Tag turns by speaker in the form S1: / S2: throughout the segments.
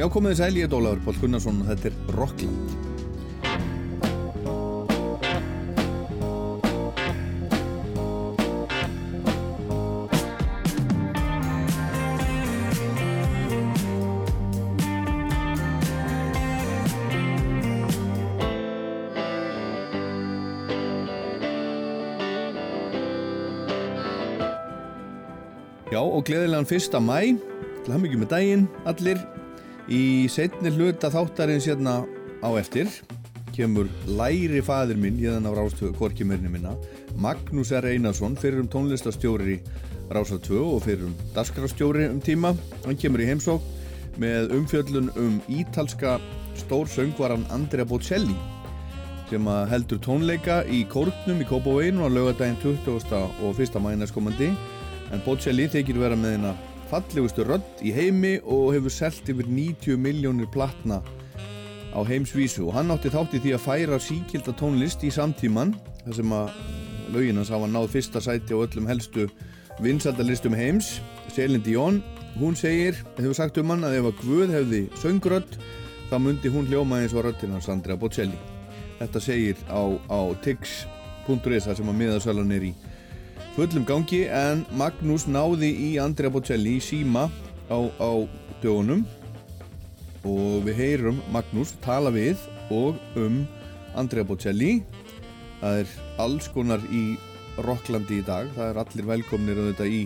S1: Já, komið þið sæl, ég er Dólaður Pál Gunnarsson og þetta er Rockland. Og gleðilegan fyrsta mæ, til mikið með daginn, allir. Í setni hluta þáttarins hérna á eftir kemur læri fadir minn, hérna á Rástöðu, korkimörni minna, Magnús R. Einarsson, fyrir um tónlistastjóri Rástöðu 2 og fyrir um dasgrafstjóri um tíma. Hann kemur í heimsók með umfjöllun um ítalska stórsöngvaran Andrea Bocelli sem heldur tónleika í Kórnum í Kópaveginu á lögadaginn 20. og 1. mænas komandi en Bocelli þykir vera með hérna fallegustu rödd í heimi og hefur selgt yfir 90 miljónir platna á heimsvísu. Og hann átti þátti því að færa síkilda tónlist í samtíman þar sem að löginans hafa náð fyrsta sæti á öllum helstu vinsaldalistum heims. Selin Dion, hún segir hefur sagt um hann að ef að Guð hefði söngrödd þá myndi hún hljóma eins og röddina Sandra Bocelli. Þetta segir á, á tix.is þar sem að miðasölan er í fullum gangi en Magnús náði í Andrea Bocelli í síma á, á dögunum. Og við heyrum Magnús tala við og um Andrea Bocelli. Það er alls konar í Rocklandi í dag. Það er allir velkomnir á þetta í,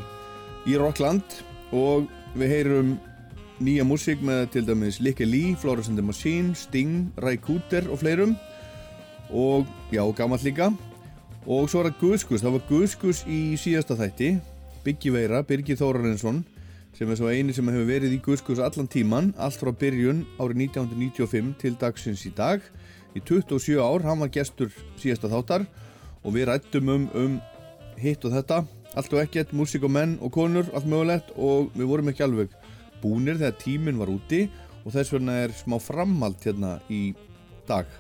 S1: í Rockland og við heyrum nýja músík með til dæmis Likke Lee, Florence and the Machine, Sting, Ray Cooter og fleirum. Og já, gammalt líka og svo er það Guðskus, það var Guðskus í síðasta þætti. Biggi Veira, Birgir Þórarinsson sem er svo eini sem hefur verið í Guðskus allan tíman, allt frá byrjun árið 1995 til dagsins í dag. Í 27 ár, hann var gestur síðasta þáttar. Og við rættum um, um hitt og þetta. Allt og ekkert, músík og menn og konur allt mögulegt. Og við vorum ekki alveg búnir þegar tíminn var úti. Og þess vegna er smá framhald hérna í dag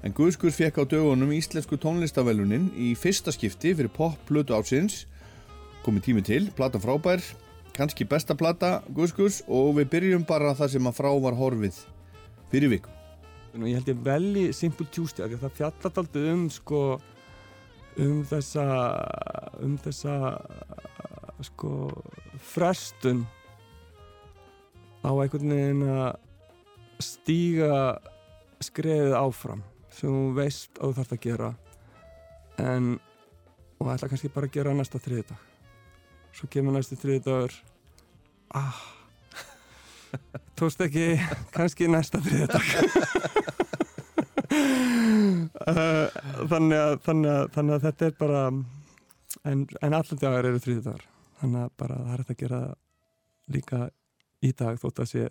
S1: En Guðskus fekk á dögunum íslensku tónlistavelunin í fyrsta skipti fyrir pop-plötu ásins. Komið tími til, plata frábær, kannski besta plata Guðskus og við byrjum bara það sem að frá var horfið fyrir viku.
S2: Ég held ég velji Simple Tuesday að það fjallat aldrei um sko um þessa um þessa sko frestun á einhvern veginn að stíga skreðið áfram sem þú veist að þú þarfst að gera. En og ætla kannski bara að gera næsta þriðdag svo kemur næstu þriðdagur ah. Tókst ekki. Kannski næsta þriðdag þannig, að, þannig, að, þannig að þetta er bara en, en allan dagar eru þriðdagar þannig að bara það er hægt að gera líka í dag þótt að sé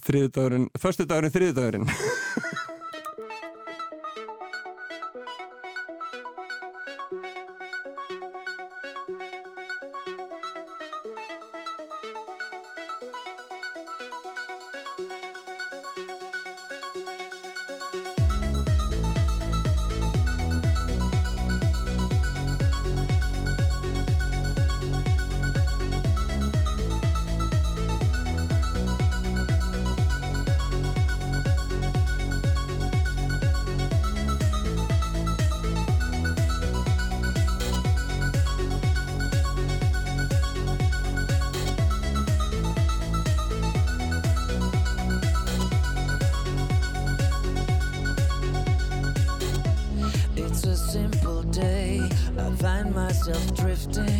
S2: þriðdagurinn, förstu dagurinn þriðdagurinn
S3: It's myself drifting.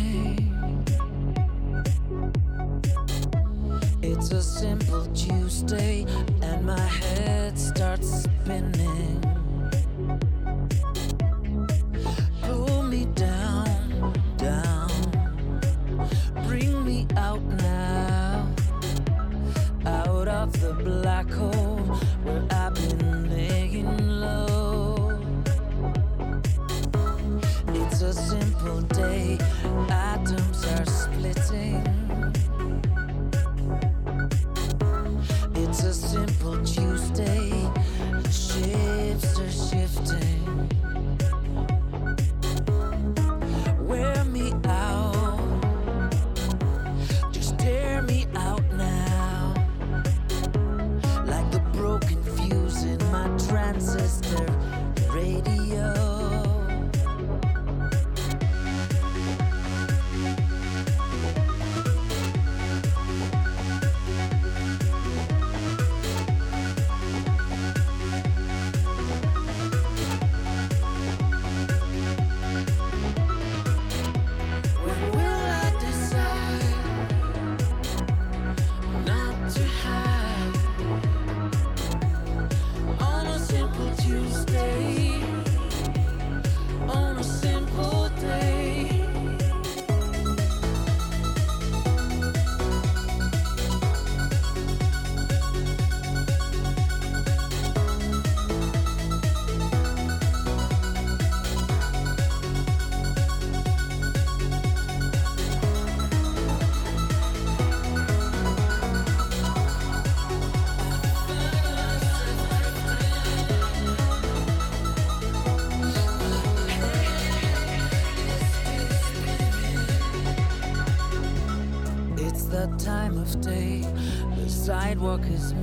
S3: walkers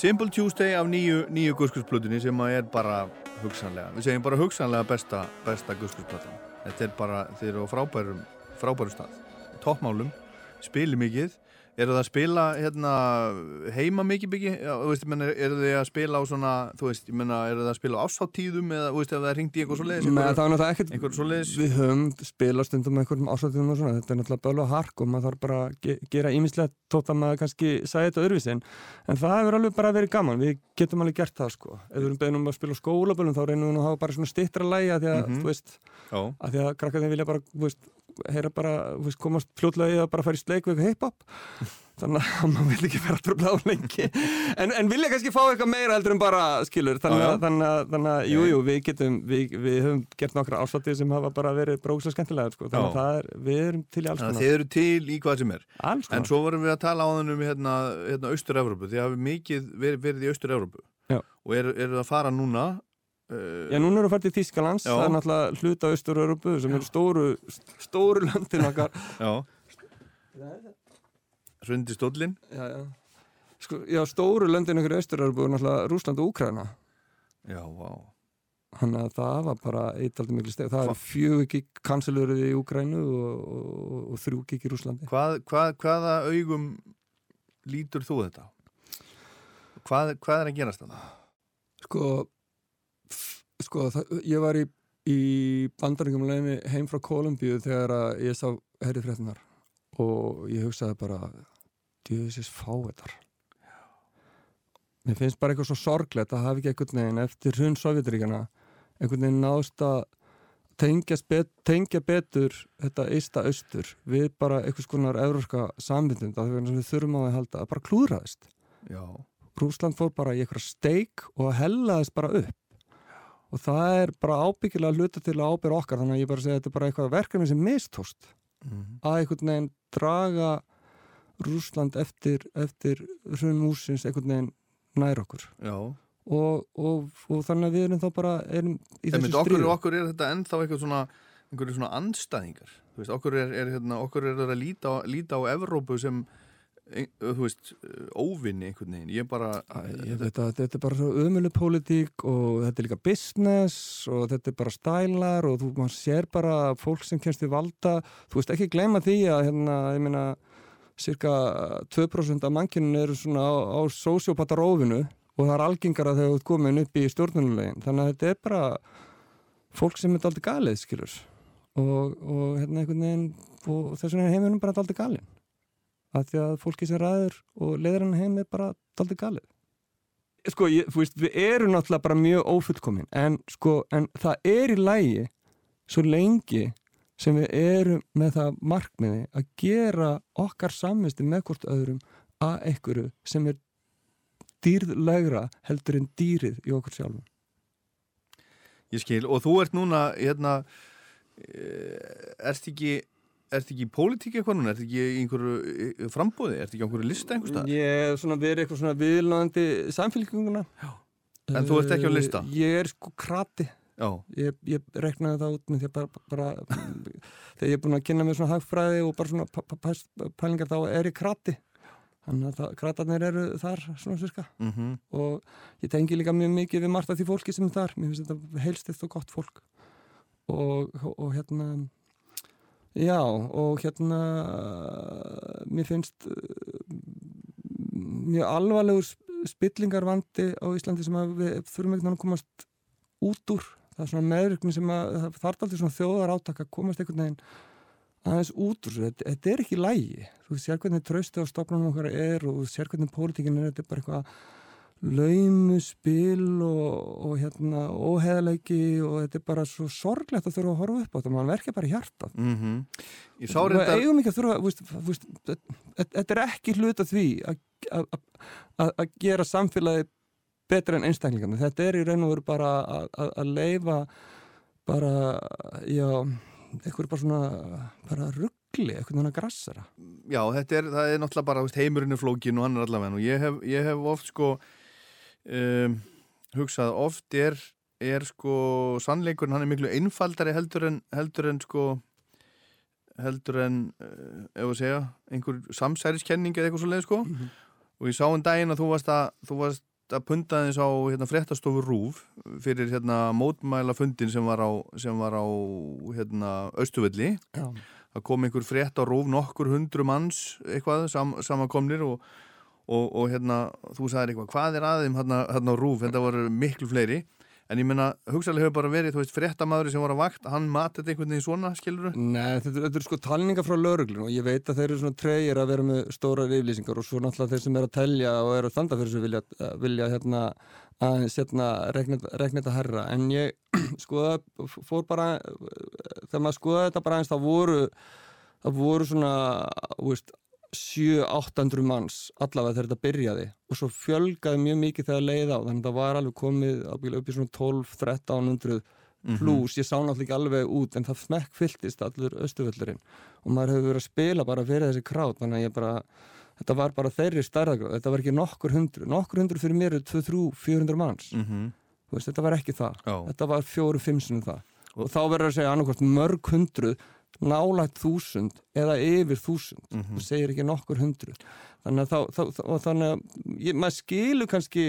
S3: Simple Tuesday
S1: af nýju, nýju guskusplutunni sem er bara hugsanlega, við segjum bara hugsanlega besta, besta guskusplatan. Þetta er bara, þeir eru á frábærum frábærum stað, toppmálum spili mikið, eru það að spila hérna, heima mikið menna, eru þið að spila á svona, þú veist, menna, eru það að spila á ásáttíðum eða, veist, það í eitthvað svo leiðis
S2: er Við höfum spilað stundum með einhverjum ásvöldum og svona, þetta er náttúrulega bölu og hark og maður þarf bara að ge gera ímislegt tótt að maður kannski sagði þetta öðruvísin en það hefur alveg bara verið gaman, við getum alveg gert það sko, ef við erum beðin um að spila á skólaböllum þá reynum við að hafa bara svona stittra lægi að því að,
S1: Mhm.
S2: þú að því að heyra bara, þú veist, komast fljótlega í að bara fara í sleik við eitthvað hip-hop. Þannig að maður vil ekki vera að tröfla á lengi. En, en vilja kannski fá eitthvað meira heldur en bara skilur, þannig að, þannig að, að jú, jú, við getum, við, við höfum gert nokkra ásáttir sem hafa bara verið bróksa skemmtilega sko. þannig að það er, við erum til í alls
S1: að
S2: konar.
S1: þið eru til í hvað sem er. En svo vorum við að tala á þannig um hérna, hérna Austur-Evrópu, þið hafi mikið verið, verið í Austur-Evrópu.
S2: Já.
S1: og eru, það að fara núna
S2: já, núna erum við fært til Þískalands það er náttúrulega hluta Austur-Európu sem eru stóru, stóru löndin okkar
S1: Já Svendi Stóllin
S2: já, já. Sko, já, stóru löndin okkar í Austur-Európu er náttúrulega Rúsland og Úkraina
S1: Já, vá
S2: Þannig að það var bara eitt aldrei miklu steg. Það er fjögur gig kanselurið í Úgrænu og, og, og þrjú gig í Rúslandi.
S1: hvað, hvað, Hvaða augum lítur þú þetta? Hvað, hvað er að gerast þetta?
S2: Sko, sko það, ég var í, í bandaringum leginni heim frá Kolumbíu þegar ég sá herri fréttunar og ég hugsaði bara djöðisins fáetar. Mér finnst bara eitthvað svo sorglegt að hafa ekki einhvern veginn eftir hrun Sovjetiríkjana einhvern veginn náðst að bet, tengja betur þetta eista austur við bara einhvers konar európska samvindund að við þurfum á að halda að bara klúðraðist. Rúsland fór bara í eitthvað steik og hellaðist bara upp og það er bara ábyggilega hluta til að ábyrja okkar þannig að ég bara segi að þetta er bara eitthvað verkefni sem mistóst
S1: mm
S2: að einhvern veginn draga Rúsland eftir, eftir hrun músins einhvern veginn nær okkur.
S1: Já.
S2: Og, og, og þannig að við erum þá bara erum í þessu
S1: mynd, okkur, okkur er þetta ennþá eitthvað svona einhverju svona andstæðingar. Veist, okkur er, er, hérna, okkur er að líta á, líta á Evrópu sem þú veist, óvinni einhvern veginn, ég bara
S2: Æ, ég veit að þetta er bara pólitík og þetta er líka business og þetta er bara stælar og þú maður sér bara fólk sem kemst í valda. Þú veist ekki gleyma því að hérna, ég meina cirka 2% af mannkynnin eru svona á, á sósjópatarófinu og það er algengara þegar þú ert komin upp í stjórnulegin þannig að þetta er bara fólk sem er aldrei galið skilur og, og hérna einhvern veginn og þess vegna er heiminum bara aldrei galinn af því að fólki sem ræður og leiður hann heim er bara aldrei galið. Sko, ég, þú veist, við erum náttúrulega bara mjög ófullkomin en sko, en það er í lægi svo lengi sem við erum með það markmiði að gera okkar samvisti með hvort öðrum að einhverju sem er dýrðlegra heldur en dýrið í okkur sjálfum.
S1: Ég skil, og þú ert núna hérna eh, ert ekki ert ekki í pólitík eitthvað núna, ert ekki í einhverju frambóði, ert ekki á einhverju lista einhver stað?
S2: Ég er svona verið eitthvað svona viðlandi samfélkinguna
S1: En þú ert ekki á lista?
S2: Ég er sko krati.
S1: Já,
S2: ég, ég reknaði það út með því að bara, bara þegar ég er búin að kynna mér svona hagfræði og bara svona pælingar þá er ég krati. Þannig að kratarnir eru þar svona svirka
S1: mhm.
S2: Og ég tengi líka mjög mikið við margt af því fólki sem er þar. Mér finnst þetta heilstitt og gott fólk. Og, og, og hérna já og hérna mér finnst uh, mjög alvarlegur sp- spillingarvandi á Íslandi sem við þurfum veginn að komast út úr það er svona meðvirkni sem að það þarf aldrei svona þjóðar átaka að komast einhvern veginn aðeins út úr þessu. þetta, er ekki lægi þú sér hvernig trausti á stofnunum okkar er og sér hvernig pólitíkin er þetta er bara eitthvað laumu spil og, og hérna óheðleiki og þetta er bara svo sorglegt að þurfa að horfa upp á þetta mann verkar bara
S1: Ég sá
S2: við
S1: reyndar
S2: eigum ekki að þurfa þetta er ekki hlut af því að- að að- að gera samfélagi betra en einstaklingarnir. Þetta er í raun og veru bara að, að, að leifa bara já, eitthvað bara svona bara ruggli, eitthvað svona grassara
S1: Já, þetta er, það er náttúrulega bara veist, heimurinn er flókin og hann er allavega og ég hef, ég hef oft sko um, hugsað, oft er er sko sannleikurinn hann er miklu einfaldari heldur en heldur en sko heldur en uh, ef að segja, einhver samsæriskenning eða eitthvað svo leið sko og ég sá um daginn að þú varst að þú varst að punta þess á hérna, fréttastofu Rúf fyrir hérna mótmæla fundin sem var á, sem var á hérna Östuvelli
S2: já,
S1: það kom einhver frétt á róf nokkur hundru manns eitthvað sam, samankomnir og, og, og hérna þú sagðir eitthvað, hvað er aðeim hérna, hérna á rúf þetta voru miklu fleiri. En ég menna, hugsaðlega hefur bara verið, þú veist, fréttamaður sem var á vakt, hann matið þetta einhvern veginn svona skilur
S2: Nei, þetta, þetta er sko talninga frá lauruglun og ég veit að þeir eru svona treyir að vera með stórar yflýsingar og svo náttúrulega þeir sem er að telja og eru að standa fyrir þessu vilja, vilja hérna aðeins hérna rekna þetta herra en ég skoða fór bara þegar maður skoða þetta bara aðeins það voru það voru svona þú veist 7-800 manns allavega þegar þetta byrjaði. Og svo fjölgaði mjög mikið þegar leið á þannig að það var alveg komið upp í svona 12-1300 pluss, ég sá náttúrulega ekki alveg út en það smekk fylltist allur östuvöllurinn og maður hefur verið að spila bara fyrir þessi krát þannig að ég bara, þetta var bara þeirri stærðagráð, þetta var ekki nokkur hundru nokkur hundru fyrir mér er 2-3-400 manns.
S1: Mm -hmm.
S2: Veist, þetta var ekki það.
S1: Já.
S2: þetta var fjóru-fimm sinni það. Og, þá verður að segja annarkvort mörg hundruð nálægt þúsund eða yfir þúsund
S1: Mhm.
S2: þú segir ekki nokkur hundruð þannig að, þá, þá, þá, þannig að ég, maður skilur kannski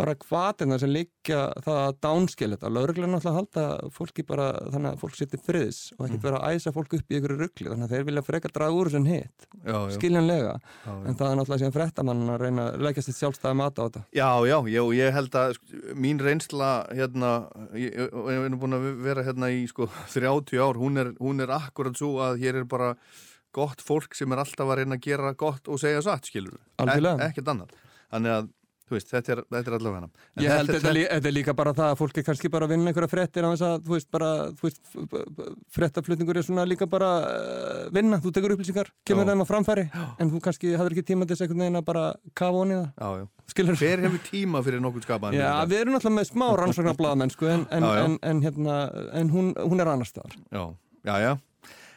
S2: bara hvatina sem liggja það að dánskil þetta, lögreglega náttúrulega halda fólki bara þannig að fólk sittir friðs og ekkert vera að æsa fólk upp í ykkur ruggli þannig að þeir vilja frekar draga úr þessu hitt skiljanlega,
S1: já, já.
S2: en það er náttúrulega síðan frettamann að reyna að leggja sitt sjálfstæða mata á þetta.
S1: Já, já, já, ég held að sko, mín reynsla hérna, ég, ég er búin að vera hérna í sko 30 ár, hún er, hún er akkurat svo að hér er bara gott fólk sem er alltaf að reyna að gera gott og segja satt, skilur
S2: Algjörlega.
S1: ekkert annað, þannig að þú veist, þetta er, þetta er allavega hana.
S2: Ég held þetta, þetta, þetta er líka bara það að fólk er kannski bara að vinna einhverja fréttir á þess að, þú veist, bara, þú veist, fréttaflutningur er svona líka bara uh, vinna, þú tekur upplýsingar, kemur
S1: Já.
S2: þeim á framfæri, en þú kannski hafður ekki tíma til þess einhvern veginn að bara kafa honi það,
S1: Já, já,
S2: skilur
S1: hver hefur tíma fyrir nokkuð skapaðan
S2: Já, við erum náttúrulega með smá rannsóknarblaðamenn, sko, en, en,
S1: Já, já.
S2: en, en, hérna, en hún, hún er annars staðar.
S1: Já, já, já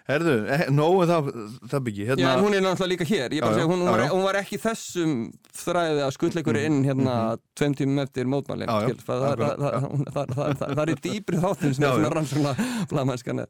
S1: Herðu, eh, nógu það, það byggi hérna,
S2: Já, hún er náttúrulega líka hér,
S1: Já,
S2: segja, hún,
S1: já,
S2: var, hún var ekki þessum þræði að skuttleikur inn hérna tveim tímum eftir mótmælin,
S1: Já, já,
S2: skil, það, er í dýpri þáttum sem er svona
S1: já.
S2: rannsóknarblaðamennskan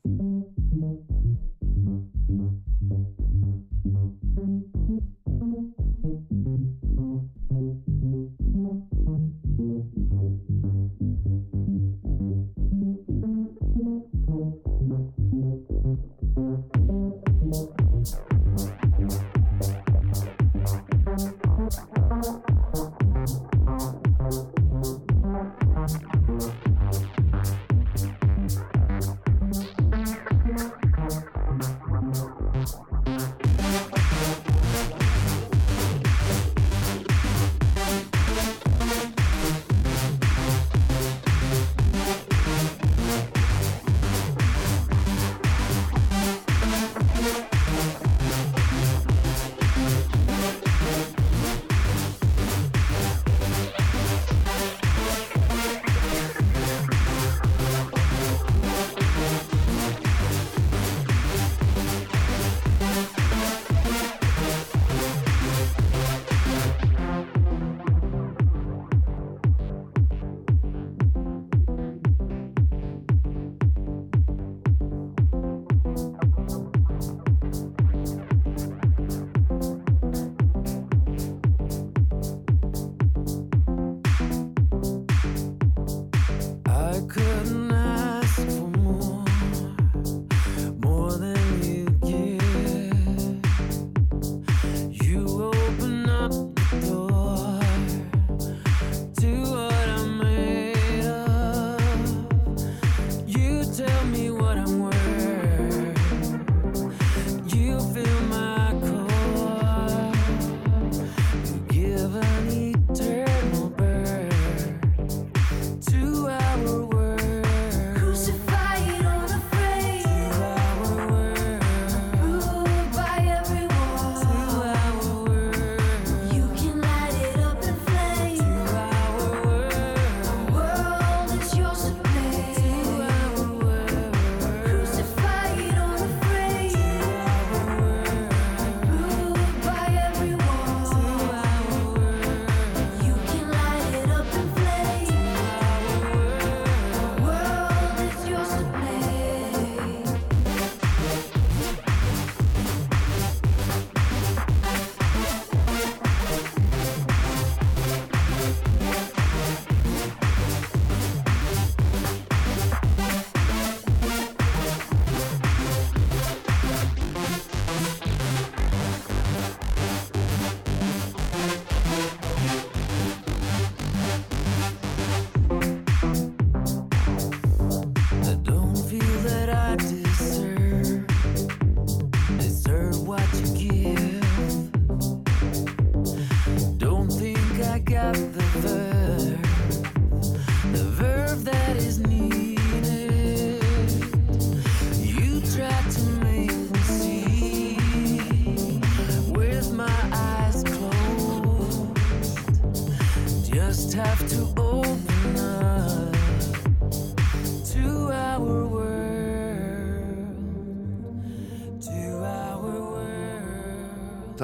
S3: Couldn't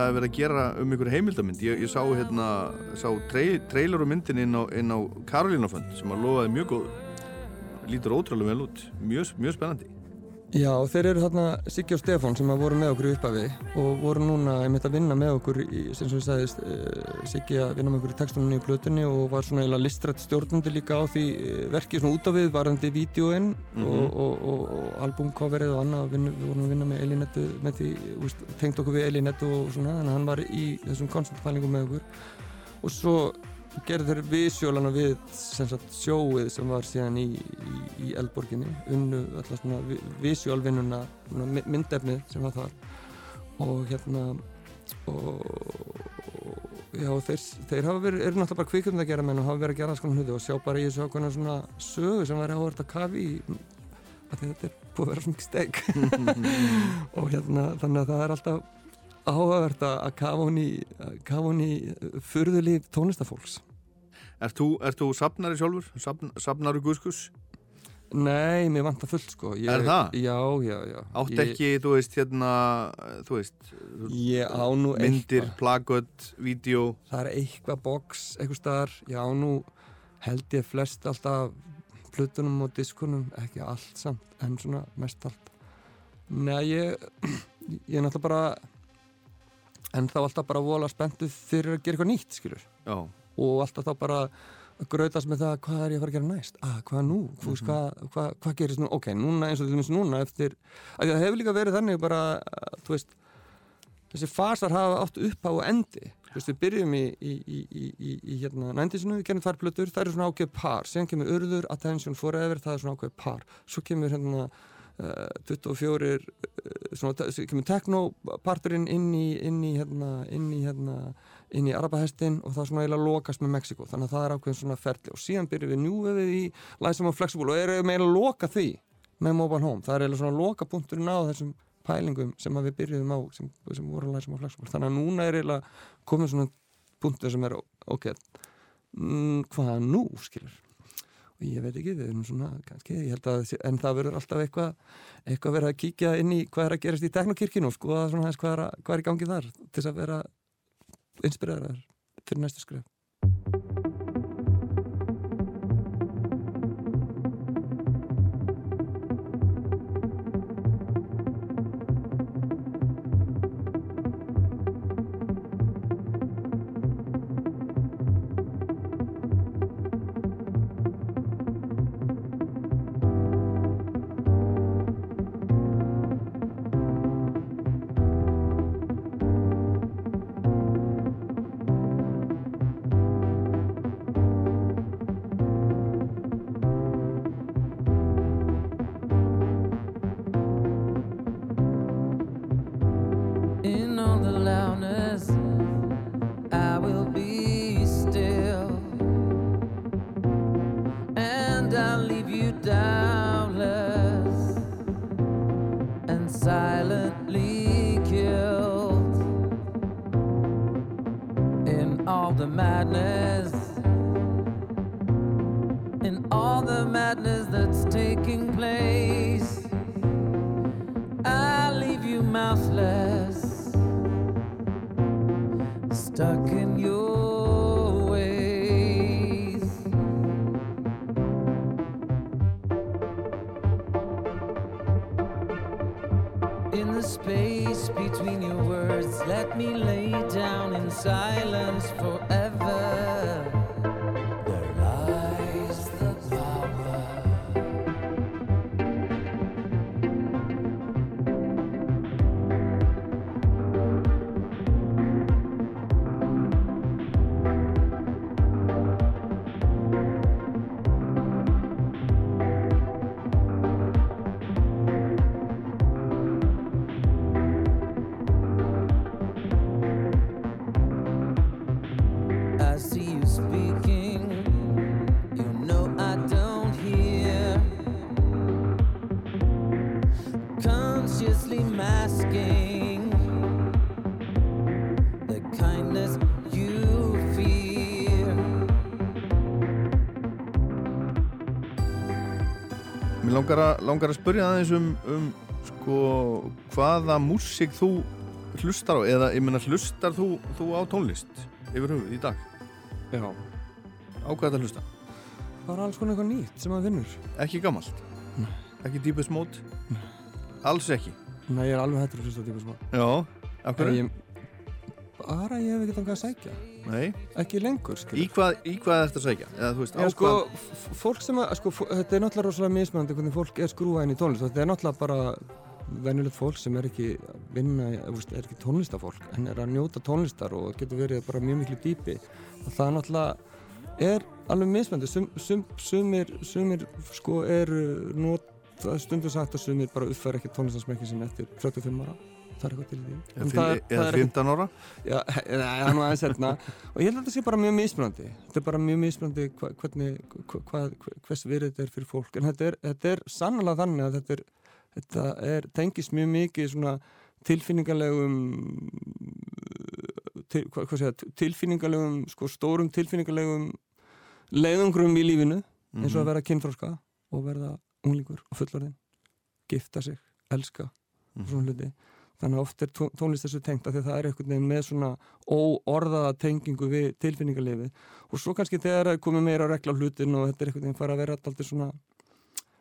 S3: er verið að gera um ykkur heimildamind ég, ég sá hérna, sá trei, trailer og myndin inn á, á Karolínafönd sem að lofaði mjög góð lítur ótrúlega vel út, mjög, mjög spennandi
S2: Já, þeir eru þarna Siggi og Stefán sem voru með okkur í upphafi og voru núna einmitt að vinna með okkur í, sem ég sagðist, uh, Siggi að vinna með okkur í textunum í plötunni og var svona eiginlega listrætt stjórnandi líka á því uh, verki svona út á við varandi vídjóinn og, og, og, og albumcoverið og annað. Við vorum að vinna með Elinettu með því, úst, tengt okkur við Elinettu og svona, þannig að hann var í þessum konstantfælingum með okkur. Og svo gerðu þeir visuálana við sem sagt, sjóið sem var síðan í, í, í Eldborginni unnu alltaf svona svona my- myndefnið sem var þar. Og hérna og, og já þeir, þeir hafa verið, eru náttúrulega bara kvikund að gera menn og hafa verið að gera konar hluti og sjá bara í þessu ákveðna svona sögu sem var áhvert að kafi í að þetta er búið að vera svona steg og hérna þannig að það er alltaf áhugavert að kafa hún í í furðulíf tónlistafólks
S3: Ert þú, safnari sjálfur? Safn, safnari guðskus?
S2: Nei, mér vantar fullt sko. Ég,
S3: Er það?
S2: Já, já, já.
S3: Átt
S2: ég,
S3: ekki, þú veist, hérna þú veist,
S2: Ég á nú
S3: myndir,
S2: eitthvað
S3: plagöt, vídeo?
S2: Það er eitthvað box, eitthvað staðar. Ég á nú held ég flest alltaf Plutunum og diskunum Ekki allt samt, en svona mest allt. Nei, ég Ég er náttúrulega bara En þá alltaf bara vola spenntu fyrir að gera eitthvað nýtt, skilur
S3: Já,
S2: og alltaf þá bara grautast með það hvað er ég að fara að gera næst? Ah, hvað nú, veist, hvað, hvað, hvað gerist nú? Ok, núna eins og til dæmis núna eftir að það hefur líka verið þannig bara þú veist, þessi fasar hafa átt upp á endi. Þú veist, við byrjum í, í, í, í, í, í hérna nændisinu, við gerum þar plötur, það eru svona ákveð par. Síðan kemur urður, attention forever það er svona ákveð par, svo kemur hérna uh, 24 uh, svona, kemur techno-parturinn inn í, inn í hérna, inn í hérna inn í Arabahestin og það svona eiginlega lokast með Mexiko þannig að það er ákveðin svona ferli. Og síðan byrjum við njúvefið í Læsum og Flexible. Og erum eiginlega að loka því með Mobile Home, það er eiginlega svona loka punkturinn á þessum pælingum sem að við byrjuðum á sem, sem voru Læsum og Flexible. Þannig að núna er eiginlega komin svona punktur sem er ok, mm, hvað nú skilur? Og ég veit ekki, við erum svona kannski, ég held að, en það verður alltaf eitthvað eitthvað verið að kíkja inn í hvað er að gerast í teknokirkinu og skoða svona aðeins hvað er, að, hvað er í gangi þar til þess að vera inspireraður fyrir næstu skrif
S1: Mér langar að, langar að spyrja aðeins um, um sko, hvaða músík þú hlustar á eða ég meina hlustar þú, þú á tónlist yfir hugið í dag
S2: Já,
S1: á hvað þetta hlusta?
S2: bara alls konar eitthvað nýtt sem maður finnur.
S1: Ekki gamalt? Ekki Deepest Mode? Alls ekki?
S2: Nei, ég er alveg hættur að hlusta tíma smá.
S1: Já, af hverju?
S2: Bara ég hef ekki þangað að sækja.
S1: Nei,
S2: Ekki lengur, skilur.
S1: í hvað, í hvað ertu að segja? Eða veist,
S2: Já, sko, fólk sem að, sko, þetta er náttúrulega rosalega mismunandi hvernig fólk er skrúað inn í tónlist þetta er náttúrulega bara venjulegt fólk sem er ekki vinna, er ekki tónlistafólk en er að njóta tónlistar og getur verið bara mjög miklu dýpi og það náttúrulega er alveg mismunandi sum, sum, sumir, sumir sko eru nota stundu sagt að sumir bara uppfæra ekki tónlistarsmekki sinni eftir 35 ára það er eitthvað til því? En
S1: fimm-
S2: það það
S1: eða
S2: ekki-
S1: 15 ára?
S2: Já, það er nú aðeins hérna. Og ég held að þetta sé bara mjög mismunandi. Þetta er bara mjög mismunandi hva, hvernig hva, hvers virðið þetta er fyrir fólk. En þetta er, þetta er sannlega þannig að þetta er, þetta er tengist mjög mikið svona tilfinningalegum til, segja, tilfinningalegum sko stórum tilfinningalegum leiðungrum í lífinu. Eins og að vera kynþróska og verða unglingur og fullorðin gifta sig, elska og svona hluti þannig að oft er tó- tónlist þessu tengt af því að það er einhvern veginn með svona óorðaða tengingu við tilfinningarlifi og svo kannski þegar það komið meira að regla hlutin og þetta er einhvern veginn fara að vera alltaf svona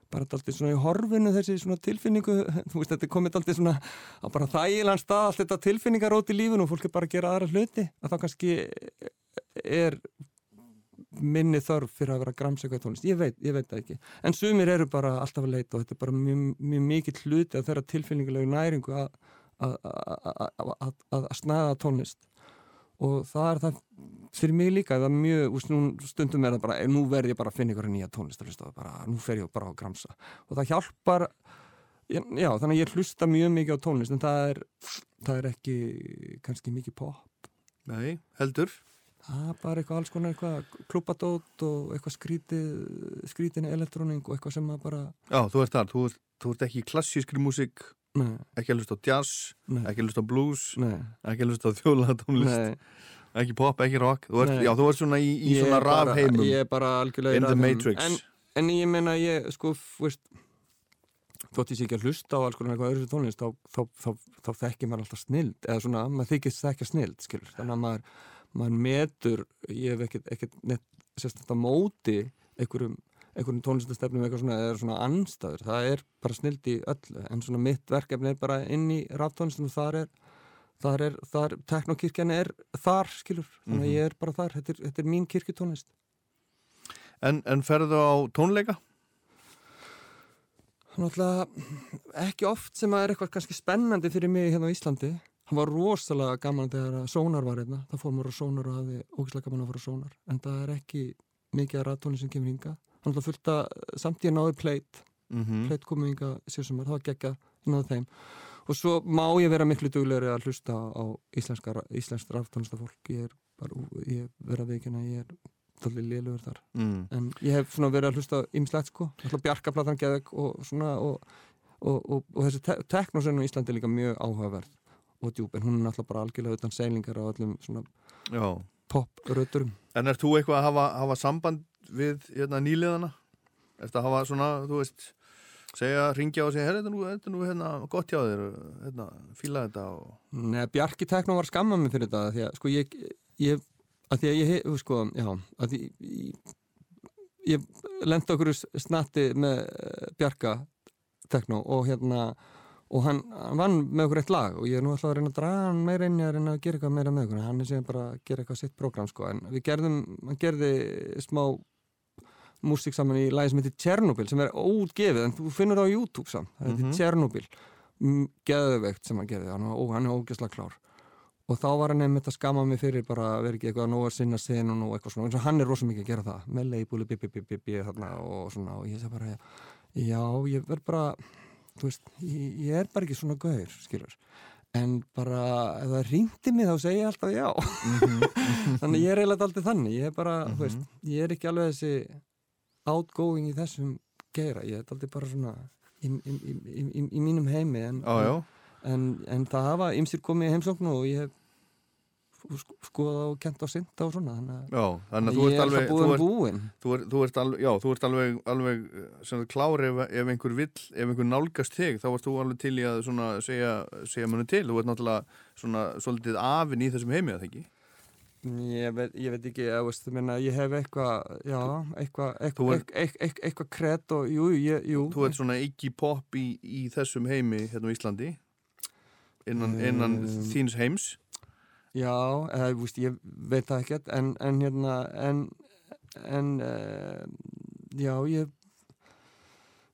S2: bara alltaf svona í horfinu þessi svona tilfinningu, þú veist þetta komið alltaf svona að bara þægilegan stað allt þetta tilfinningarót í lífinu og fólk er bara að gera aðra hluti að þá kannski er minni þörf fyrir að vera að gramsaka tónlist, ég veit, ég veit það ekki. En sumir eru bara alltaf að leita og þetta er bara mjög, mjög mikill hluti að þeirra tilfinningalegu næringu að að- snæða tónlist. Og það er það fyrir mig líka, það er mjög úst, stundum er það bara, nú verð ég bara að finna ykkur nýja tónlist bara, nú fer ég bara á að gramsa og það hjálpar já, þannig að ég hlusta mjög mikið á tónlist en það er, það er ekki kannski mikið pop.
S1: Nei, heldur.
S2: Það er bara eitthvað alls konar eitthvað klúpadót og eitthvað skrítið, skrítinni elektróning og eitthvað sem að bara,
S1: Já, þú ert þar, þú ert, þú ert ekki klassískri músík
S2: nei,
S1: ekki að hlusta á jazz,
S2: nei,
S1: ekki að hlusta á blues
S2: nei,
S1: ekki að hlusta á þjólaðatónlist
S2: nei.
S1: ekki pop, ekki rock. Þú ert, já, þú ert svona í, í svona
S2: bara-
S1: rafheimum.
S2: Ég er bara algjörlega í rafheimum.
S1: matrix.
S2: En, en ég meina ég, sko, veist, þótt ég sé ekki að hlusta á alls konar eitthvað öðru tónlist, þá, þá, þá, þá, þekkir maður alltaf snild, eða svona, maður þykist þekkja snild, skilur, þannig að maður, maður metur, ég hef ekkert, neitt að móti einhverjum, einhverjum tónlistastefnum eitthvað svona, eða svona anstæður, það er bara snild í öllu, en svona mitt verkefni er bara inn í ráftónlistum og þar er þar er, þar, teknokirkjan er þar, skilur, þannig að
S1: Mhm.
S2: ég er bara þar, þetta er, þetta er mín kirkjutónlist
S1: en, en ferðu á tónleika?
S2: Náttúrulega ekki oft sem að er eitthvað kannski spennandi fyrir mig hérna á Íslandi. Það var rosalega gaman þegar að sónar var hérna. Það fór maður á sónar og hafði ógislega gaman að fara á sónar. En það er ekki mikið að rættóni sem kemur hinga. Er náttúrulega fullt að samt ég náði pleit.
S1: Mm
S2: Pleit komið hinga síðan það var geggja, ég náði þeim. Og svo má ég vera miklu duglegri að hlusta á íslensk ráftónistafólk. Ég er bara, ég er að veikina, ég er þáttið lélugur þar
S1: mm.
S2: en ég hef svona verið að hlusta ymslegt sko, alltaf Bjarkaplatan geðveg og svona og, og, og, og þessi te teknosennu í Íslandi er líka mjög áhugaverð og djúb, en hún er náttúrulega bara algjörlega utan seilingar og öllum svona pop-röturum
S1: En ert þú eitthvað að hafa, hafa samband við hérna, nýliðana? Eftir að hafa svona, þú veist segja, ringja og segja, herra, þetta er nú, þetta er nú hérna, gott hjá þér, hérna, fíla þetta og...
S2: Nei, Bjarki Tekno var skammað mig fyrir þetta því að sko ég, ég að því að ég, hef- sko, já að því ég, ég lendi okkur snatti með eh, Bjarka Tekno og hérna og hann, hann vann með okkur eitt lag og ég er nú alltaf að reyna að draga hann meira inn í að reyna að gera eitthvað meira með okkur hann er síðan bara að gera eitthvað sitt prógram sko en við gerðum, hann gerði smá músík saman í lagi sem heitir Tjernobyl sem er óutgefið en þú finnur það á YouTube samt, það heitir
S1: Mhm.
S2: Tjernobyl. Geðveikt sem hann gerði hann, ó, hann er ógeðslega klár. Og þá var hann einmitt að skama mig fyrir bara að vera ekki eitthvað að nóga sinna senun og eitthvað svona eins og hann er rosa mikið að gera það með leibúli bi bi bi bi bi þarna og svona og ég segi bara já, ég verð bara þú veist, ég, ég er bara ekki svona gaur skilur. En bara ef það ringdi mig þá segi ég alltaf já. Þannig ég er eiginlega aldrei þannig ég er bara, þú veist, ég er ekki alveg þessi outgoing í þessum geira, ég er aldrei bara svona í, í, í, í, mínum heimi en,
S1: já,
S2: en, en það hafa ymsir komið í heimsóknu og ég hef sk- skoðað og kent á synda og svona þannig að
S1: já, þannig að
S2: ég er það búin búin
S1: þú ert, þú ert alveg, já, þú ert alveg, alveg eh, sem sagt klár ef, ef einhver vill, ef einhver nálgast þig, þá ert þú alveg til í að svona segja, segja manni til, þú ert náttúrulega svona svolítið afinn í þessum heimi, að ekki?
S2: Ég veit, ég veit ekki, ég, veist, minna, ég hef eitthvað, já, eitthvað, eitthvað,
S1: ert-
S2: eitthvað, eitthvað, kredd og, jú, ég, jú.
S1: Þú ert svona ekki pop í, í þessum heimi hérna á Íslandi innan, innan
S2: Um,
S1: þíns heims
S2: Já, eða, veist, ég veit það ekkert, en, en hérna, en, en, uh, já, ég,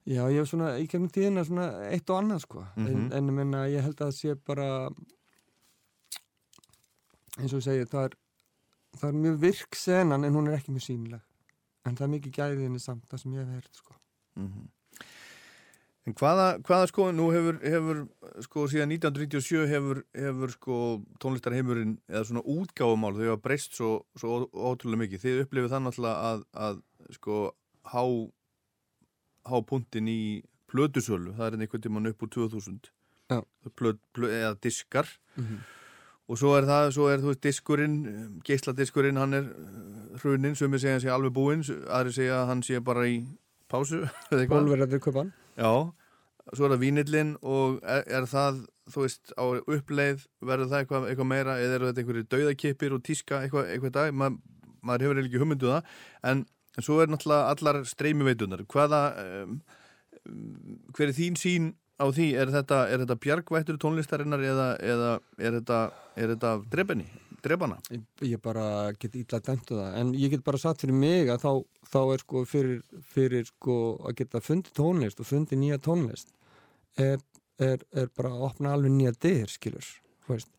S2: já, ég hef svona, í kemur tíðina svona eitt og annað, sko, en,
S1: Mhm.
S2: en, ég menna, ég held að það sé bara, eins og ég segi, það er, það er mjög virk senan, en hún er ekki mjög sínileg, en það er mikið gæðinni samt, það sem ég hef heyrt, sko.
S1: Mhm. En hvaða, hvaða sko, nú hefur, hefur sko síðan 1997 hefur, hefur sko tónlistarheimurinn eða svona útgáfumál, þau hafa breyst svo, svo ótrúlega mikið. Þið upplifið náttúrulega að, að sko há, há puntin í plötusölu, það er einhvern tímann upp úr 2000
S2: Já.
S1: Plöt, plöt, eða diskar
S2: Mm
S1: og svo er það, svo er þú veist diskurinn, geisladiskurinn hann er uh, hrunin, sumi segja hann sé alveg búinn, aðri segja að hann sé bara í pásu eða eitthvað.
S2: Bólverðarður kaupan.
S1: Já, svo er það vínillin og er, er það, þú veist, á uppleið verður það eitthvað, eitthvað meira eða eru þetta einhverju dauðakipir og tíska eitthvað, eitthvað dag, Ma, maður hefur ekki hugmyndu það, en, en svo er náttúrulega allar streymi veitunar, hvaða um, um, hver er þín sín á því, er þetta, þetta bjargvættur tónlistarinnar eða, eða er þetta, þetta drepenni, drepana?
S2: Ég, ég bara get ítla dæmtu það en ég get bara satt fyrir mig að þá, þá er sko fyrir, fyrir sko að geta fundið tónlist og fundið nýja tónlist er, er, er bara að opna alveg nýja dyr skilur þú veist.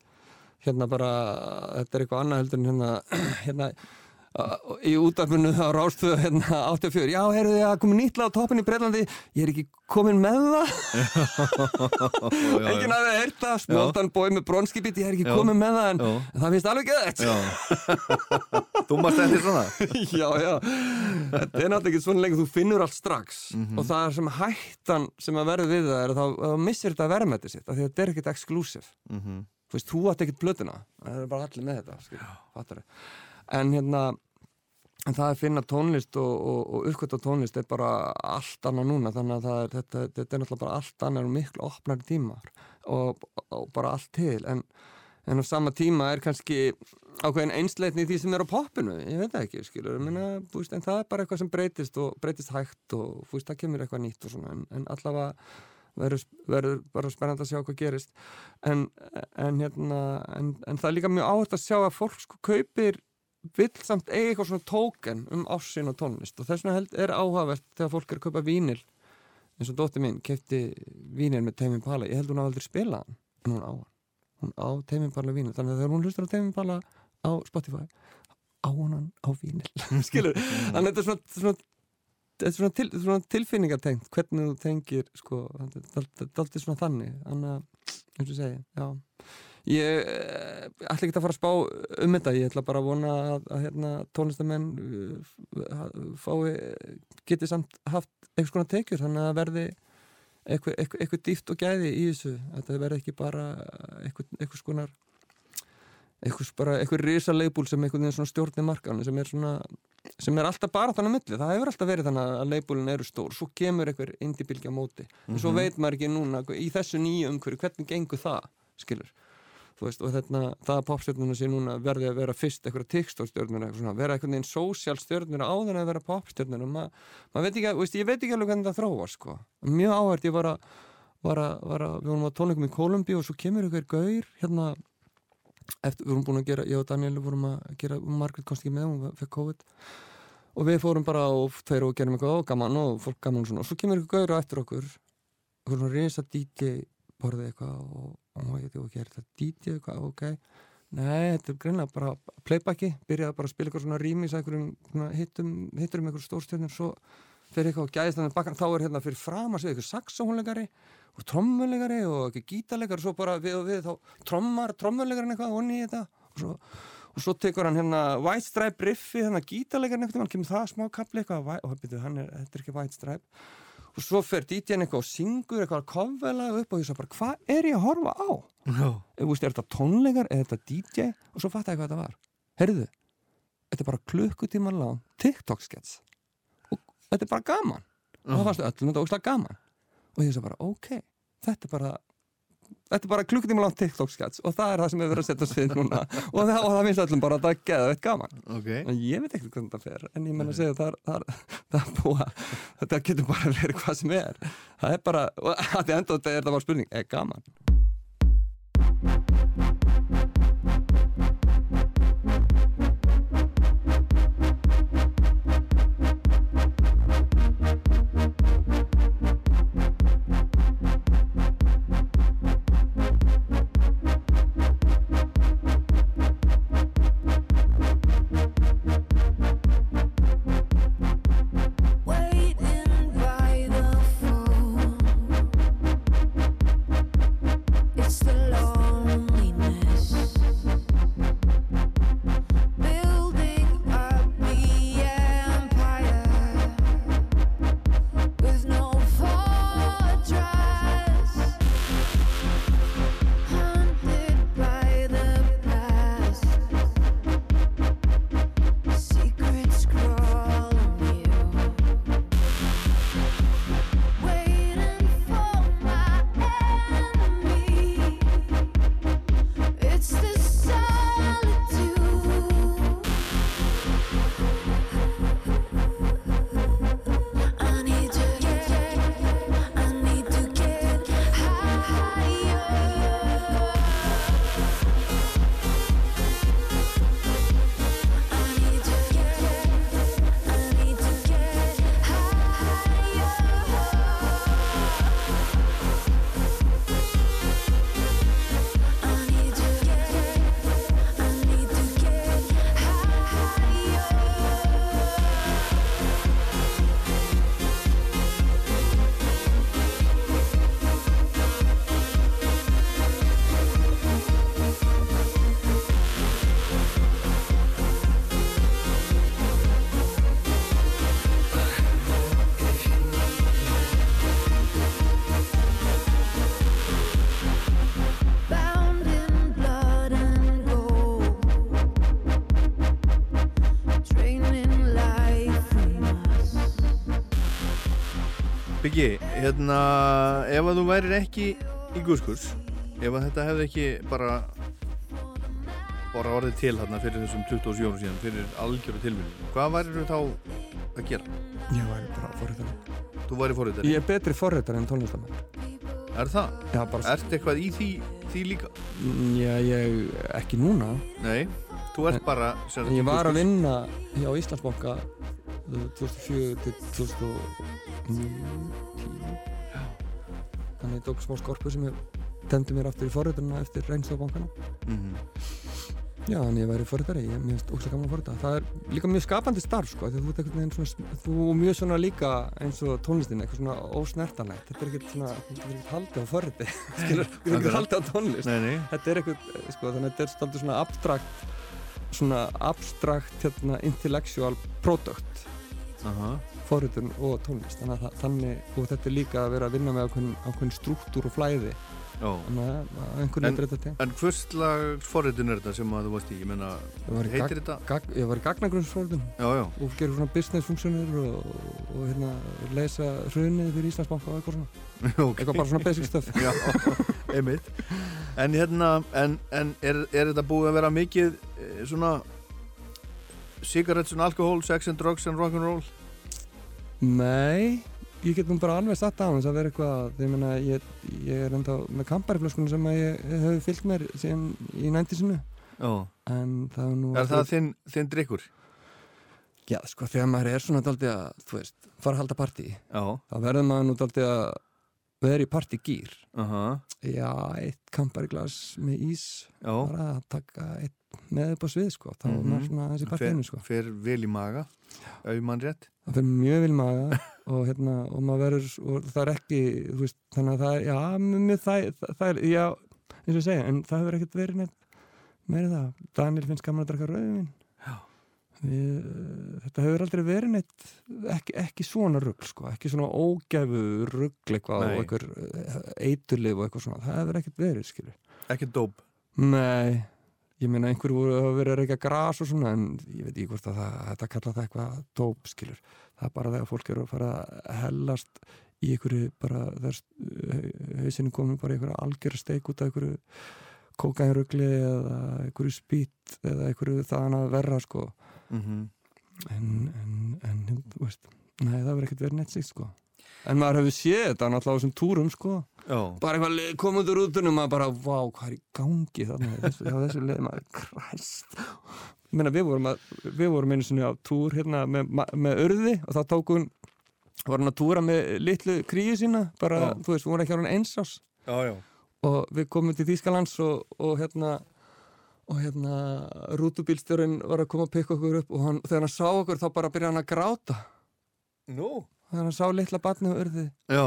S2: hérna bara þetta er eitthvað annað heldur en hérna, hérna í útarfinu á rástöðu hérna 84, já, heyrðu þið að komið nýtla á toppin í Breitlandi, ég er ekki komin með það. Enginn heyrt það, smoltan bói með bronskipit, ég er ekki
S1: Já.
S2: komin með það en
S1: Já.
S2: það finnst alveg
S1: Já, þú mást eftir svona.
S2: Já, já, þetta er náttúrulega ekki svona lengur, þú finnur allt strax.
S1: Mhm.
S2: og það er sem hættan sem að verður við það er að þá, missir þetta verðmætti sitt af því að þetta er ekkert exclusive.
S1: Mm
S2: þú veist, þú átt ekkert blötuna það er bara allir með þetta skil, en hérna en það að finna tónlist og, og, og uppkvæmt tónlist er bara allt annað núna þannig að er, þetta, þetta er náttúrulega bara allt annað og miklu opnari tímar og, og bara allt til. En, en á sama tíma er kannski ákveðin einsleitni því sem er á poppinu ég veit ekki, skilur minna, veist, en það er bara eitthvað sem breytist og breytist hægt og þú veist, það kemur eitthvað nýtt og svona en, en allavega verður, verður bara spennandi að sjá hvað gerist. En, en hérna en, en það er líka mjög áhægt að sjá að fólk sko kaupir vill samt eiga eitthvað svona tóken um ásinn og tónlist. Og þess vegna er áhugavert þegar fólk er að kaupa vínil eins og dóttir mín kefti vínil með Teimin Pala ég held hún á aldrei spila hann en hún á hann. Hún á Teimin Pala vínil þannig að þegar hún hlustar á Teimin Pala á Spotify á hann á vínil skilur, þannig að þetta er svona, svona þetta er svona, til, svona tilfinningartengt hvernig þú tengir sko, þetta er alltaf svona þannig. Þannig að, eins og segi, já ég eh, ætla ekki að fara að spá um þetta, ég ætla bara að vona að, að hérna, tónlistamenn fái, geti samt haft eitthvað svona tekjur, þannig að það verði eitthvað, eitthvað, eitthvað dýft og gæði í þessu, þetta verði ekki bara eitthvað, einhvers bara, einhver risa leibúl sem stjórnir markaðan sem er svona, sem er alltaf bara þannig að milli, það hefur alltaf verið þannig að leibúlin eru stór, svo kemur einhver indie-bylgja á móti, en svo veit maður ekki núna í þessu nýju umhverju, hvernig gengur það skilur, veist og þetta, það að popstjörnuna sé núna verði að vera fyrst eitthvað eitthvað svona vera einhvern veginn social stjörnur áður en að vera popstjörnur og ma, ég veit ekki alveg hvernig það þróa sko, mjög áhært, ég var að að, að, við vorum á tónleikum í Kolumbíu og svo kemur einhver gaur hérna eftir, við vorum búin að gera, ég og Daniel vorum að gera, Margaret komst ekki með, hún fekk COVID. Og við fórum bara og tveir og gerum eitthvað og gaman og fólk gaman og og svo kemur einhver gaur á eftir okkur okkur svona reysa DJ borðið eitthvað og, og maður geti ekki, er þetta DJ eitthvað, ok. Nei, þetta er greinlega bara playbacki, byrjaði bara að spila eitthvað svona rýmis að einhverjum hittum, hittur um einhverjum stórstjörnum svo fyrir eitthvað og gæðist þannig bakkan þá er hérna fyrir fram að segja eitthvað saxóhónleikari og trommuleikari og ekki gítarleikari og svo bara við og við þá trommar trommuleikarinn eitthvað onni í þetta og svo, og svo tekur hann hérna White Stripe riffi þannig að gítarleikarinn eitthvað hann kemur það smá kapli eitthvað og hann byrjuð hann er, þetta er ekki White Stripe og svo fer DJ-n eitthvað og syngur eitthvað kofvelag upp og ég svo bara hvað er ég að horfa á? Þú veist, er þetta tónleikar, er þetta DJ og svo fatt ég hvað þetta var. Herðu, þetta er bara klukkutíman lang TikTok-skets og þetta er bara gaman. Og það fannst öllum þetta ógslag gaman. Og ég svo bara, ok, þetta er bara þetta er bara klukkutíma langt TikTok-skets og það er það sem við verðum að setja svið núna. Og það, og það finnst öllum bara að það er geðveitt gaman.
S1: Ok.
S2: en ég veit ekki hvernig það fer en ég menn að segja það er, það er, það er búa þetta getur bara verið hvað sem er. Það er bara, og að því enda þetta er það bara spurning, er gaman
S1: hérna, ef að þú værir ekki í guðskurs, ef að þetta hefði ekki bara bara orðið til hérna fyrir þessum 27 árum síðan, fyrir algjöru tilvíðum, hvað værir þú þá að gera?
S2: ég væri bara forriðar
S1: Þú væri fórhundari?
S2: ég er betri forriðar en tónlistamann
S1: Er það?
S2: já, bara,
S1: Ertu eitthvað í því, því líka?
S2: já, ég, ekki núna
S1: Nei, þú ert bara sem sagt,
S2: ég var að vinna hjá Íslandsbanka uh, 2004 til 2010 þannig ég tók smá skorpu sem ég temdi mér aftur í forriðarna eftir reynstofbankana
S1: Mhm.
S2: Já, en ég væri forritari, ég er óslega gaman að forrita. Það er líka mjög skapandi starf, sko, að þú ert einhvern veginn svona, þú er mjög svona líka eins og tónlistin, eitthvað svona ósnertanlegt. Þetta er ekkert svona, þú getur ekkert haldið á forriti, skilur, þú getur ekkert haldið á tónlist.
S1: Nei, nei,
S2: Þetta er eitthvað, sko, þannig að þetta er svona abstrakt, svona abstrakt, hérna, intellectual product,
S1: aha,
S2: forritun og tónlist. Þannig þannig, og þetta er líka að vera að vinna með ákveðin, struktúr og flæði
S1: Já.
S2: þannig að einhvern veginn þetta til
S1: En hvers slags forritun er þetta sem að þú varst í? Ég
S2: í
S1: heitir þetta?
S2: Gag, ég var í
S1: já,
S2: og gerur svona business funksjónir og, og hérna, leysa hrunið fyrir Íslandsbanka og eitthvað svona
S1: ok.
S2: eitthvað bara svona basic stuff
S1: Já, einmitt. En hérna, en, en er, er þetta búið að vera mikið eh, svona cigarettes and alcohol, sex and drugs and rock'n'roll?
S2: Nei, ég get nú bara alveg satt á þess að vera eitthvað ég meina, ég, ég er enda með kampariflöskunum sem að ég hef fyllt mér síðan í næntisinu
S1: Já.
S2: en það er nú
S1: Er það þinn, þinn drikkur?
S2: Já, sko, þegar maður er svona daldið að, þú veist, fara að halda partí þá verður maður nú daldið að vera í partygýr
S1: Aha.
S2: Já, eitt kampariglas með ís bara að taka eitt með upp á svið, sko. Þá er
S1: Mhm.
S2: svona þessi partíinu, sko.
S1: Fer vel í maga, ef ég mann rétt.
S2: það fyrir mjög vil maga og hérna, og maður verður og það er ekki, þú veist, þannig að það er já, mjög það, það, það er, já eins og ég segja, en það hefur ekkert verið neitt meira það, Daniel finnst gaman að drakka rauðvin þetta hefur aldrei verið neitt ekki, ekki svona rugl, sko ekki svona ógæfu rugl eitthvað
S1: Nei.
S2: og einhver eiturlif og eitthvað svona, það hefur ekkert verið, skilur
S1: Ekki dóp.
S2: Nei, ég meina einhverju voru að vera að reyka gras og svona en ég veit ekki hvort að það, þetta kalla það eitthvað dóp skilur. Það er bara þegar fólk eru að fara að hellast í einhverju bara þegar hausinu komin bara einhverju algjör steik út af einhverju kókainrugli eða einhverju spýtt eða einhverju þaðan að verra sko.
S1: Mm
S2: en, en, en þú veist nei það verður ekkert verið neitt síkt sko en maður hefur séð þetta náttúrulega á þessum túrum sko
S1: Já.
S2: bara eitthvað komið út rútunum maður bara, vá, hvað er í gangi þarna þessu, já, þessu leið maður, kræst ég meina, við vorum, að, við vorum einu sinni á túr hérna með, með örði og þá tók hún var hann að túra með litlu kríu sína bara,
S1: Já.
S2: þú veist, hún var ekki ára eins ás
S1: Já, já.
S2: og við komum til Þýskalands og, og hérna og hérna rútubílstjórin var að koma að pikka okkur upp og hann, þegar hann sá okkur þá bara byrjaði hann að gráta
S1: Nú?
S2: Þegar hann sá litla batni og örði
S1: Já.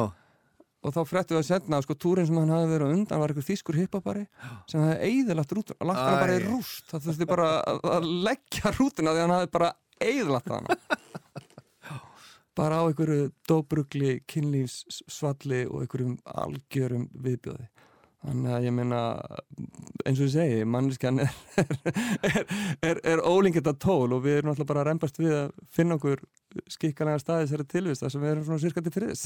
S2: og þá fréttu við að senda sko túrin sem hann hafði verið á undan var einhver þýskur hippabari sem hafði eigðilagt rútur og lagt hana bara í rúst. Það þurfti bara að, að leggja rútuna því hann hafði bara eigðilagt hana. Bara á einhverju dóbrugli, kynlífssvalli og einhverjum algjörum viðbjóði þannig að ég meina eins og ég segi, manneskjan er, er, er, er ólingið að tól og við erum alltaf bara að reymbast við að finna okkur skikkalega staði þessari tilvist þar sem við erum svona sirka til friðis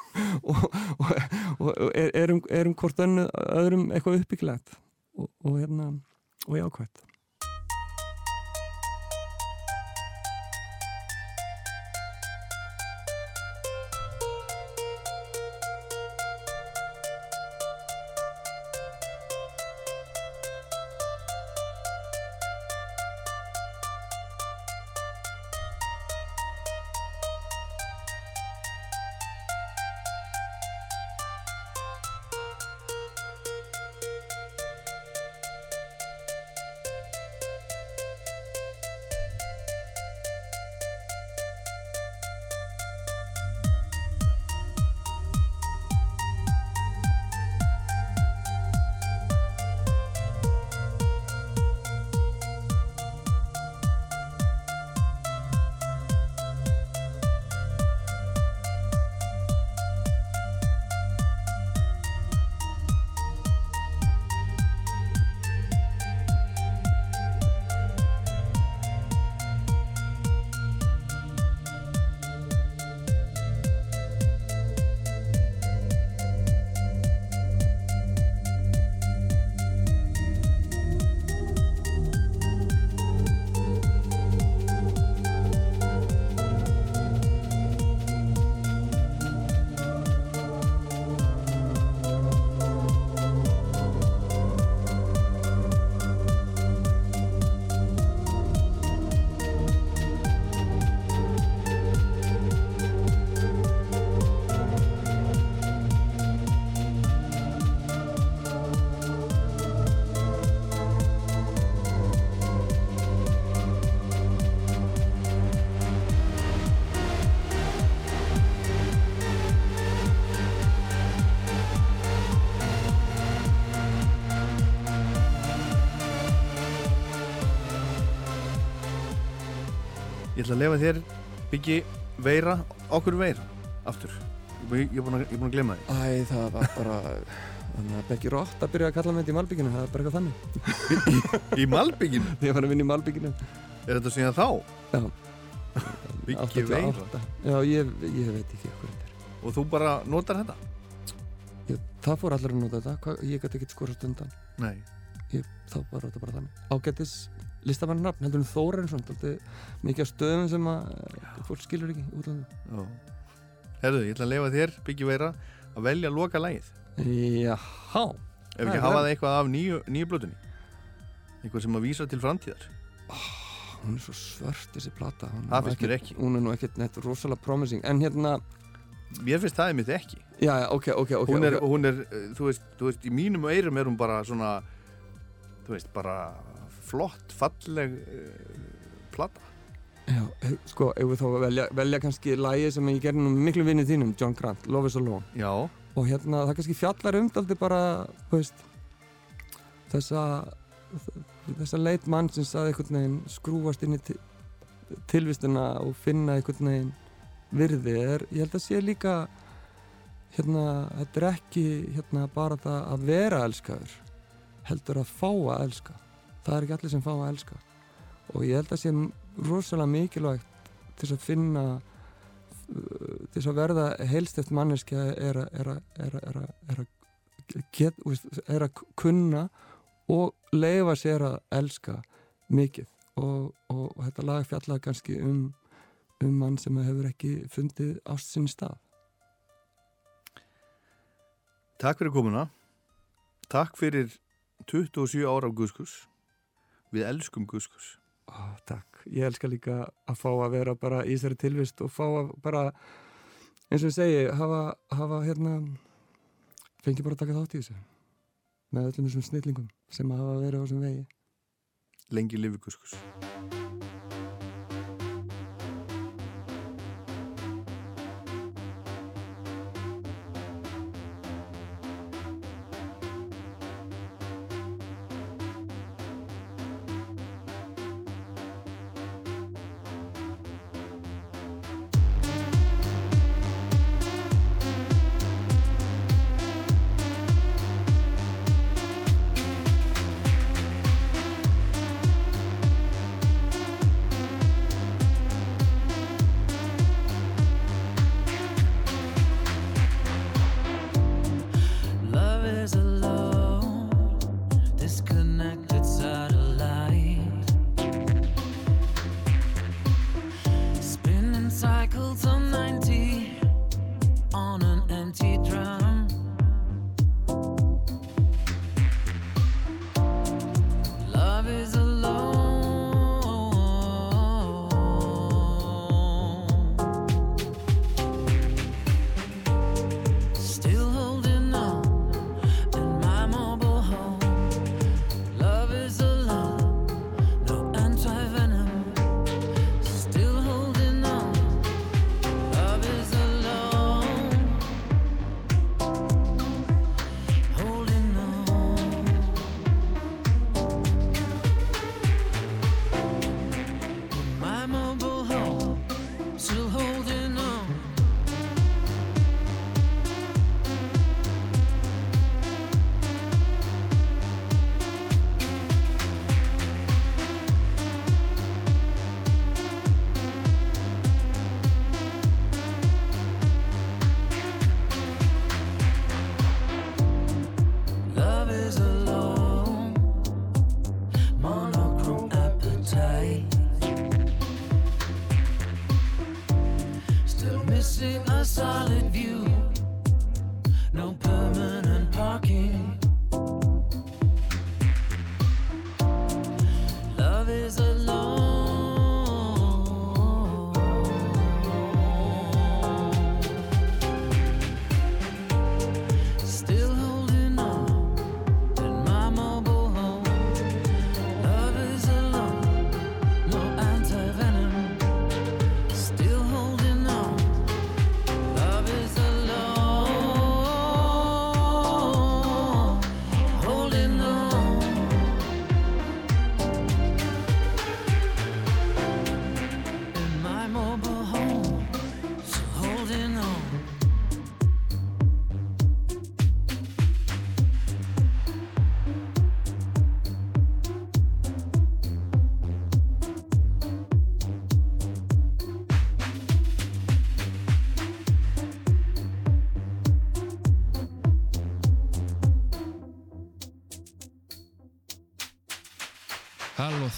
S2: og, og, og er, erum, erum hvort önnu, öðrum eitthvað uppbyggilegt og, og hérna og jákvæmt
S1: Ætla að lefa þér byggi veira, okkur veira aftur. Ég er búin að, glemma því.
S2: Æ, það var bara þannig að Becky Rott að byrja að kalla mig þetta í Malbygginu það er bara eitthvað þannig
S3: Í Malbygginu?
S2: þegar ég var að vinna í Malbygginu
S3: Er þetta síðan þá?
S2: Já.
S3: Biggi Veira
S2: 88. já, ég, ég veit ekki hvað þetta
S3: Og þú bara notar þetta?
S2: ég, það fór allir að nota þetta ég gæti ekki skorast undan
S3: Nei
S2: ég, þá var þetta bara þannig ágættis listamann nafn heldur en Þórensson mikið af stöðum sem að fólk skilur ekki í útlandu
S3: Já. Herðu, ég ætla að leifa þér, Biggi Veira að velja loka lægið
S2: Jáhá
S3: Ef ekki
S2: er
S3: hafa það eitthvað af nýju, nýju blötunni Eitthvað sem að vísa til framtíðar.
S2: Hún er svo svört þessi plata. Er
S3: Það finnst mér ekki.
S2: hún er nú ekkert neitt rosalega promising. En hérna,
S3: Mér finnst það einmitt ekki.
S2: Já, ok, ok, ok,
S3: hún, er,
S2: ok.
S3: hún er, uh, þú veist, þú veist, í mínum eirum er hún bara svona Þú veist, bara flott, falleg uh, plata.
S2: Já, eh, sko, ef við þá velja, velja kannski lægi sem ég gerði nú miklu vinnið þínum, John Grant, Love is Alone.
S3: Já,
S2: og hérna það kannski fjallar um daldi bara, veist þessa þessa leit mann sem saði einhvern veginn skrúfast inn í til, tilvistuna og finna einhvern veginn virði. Er, ég held að sé líka hérna, þetta er ekki hérna bara það að vera elskaður heldur að fá að elska það er ekki allir sem fá að elska. Og ég held að sé rosalega mikilvægt til að finna uh, til að verða heilstift manneskja er að get, er að kunna og leifa sér að elska mikið. Og, og, og þetta lag fjallaði kannski um um mann sem hefur ekki fundið ást sinni stað.
S3: Takk fyrir komuna. Takk fyrir 27 ára af Guðskus Við elskum Guðskus
S2: Ó, takk, ég elska líka að fá að vera bara í þessari tilvist og fá að bara eins og ég segi, hafa, hafa hérna fengi bara að taka þátt í þessu. Með öllum þessum snillingum sem hafa verið á þessum vegi.
S3: Lengi lifi Guðskus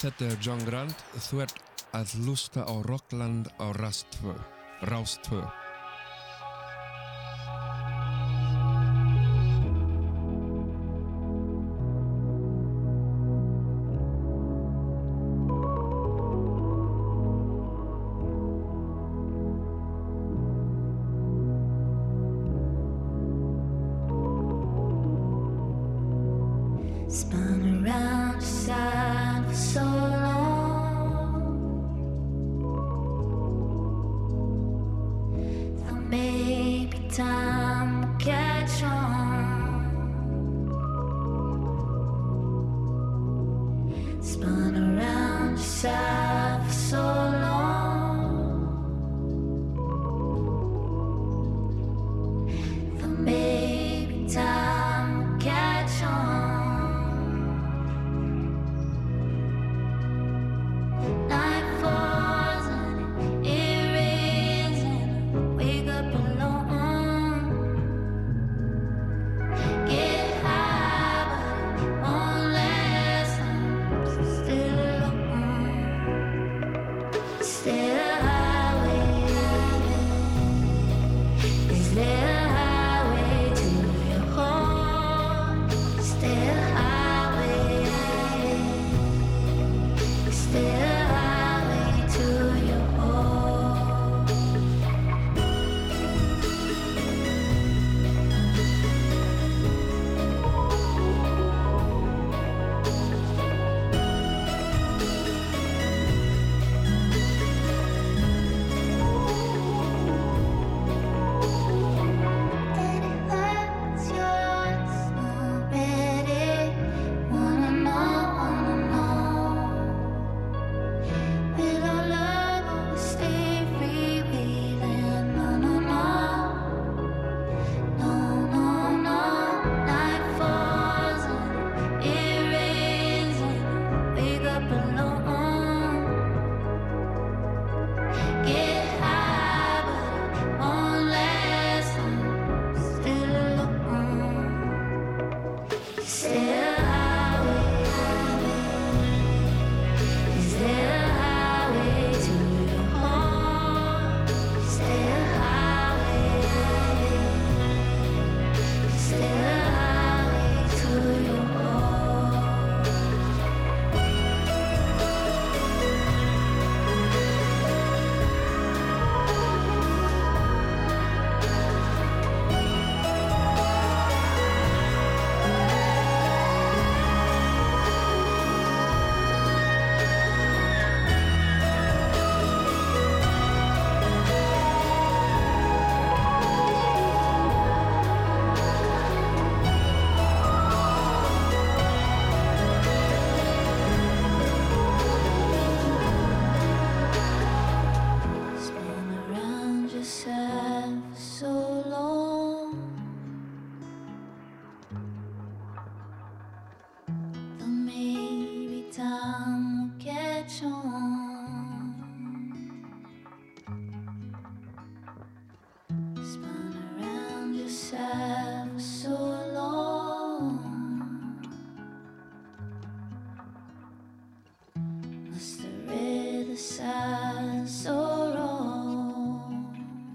S4: þetta er John Grant. Þú ert að lusta á Rockland á Rástvö.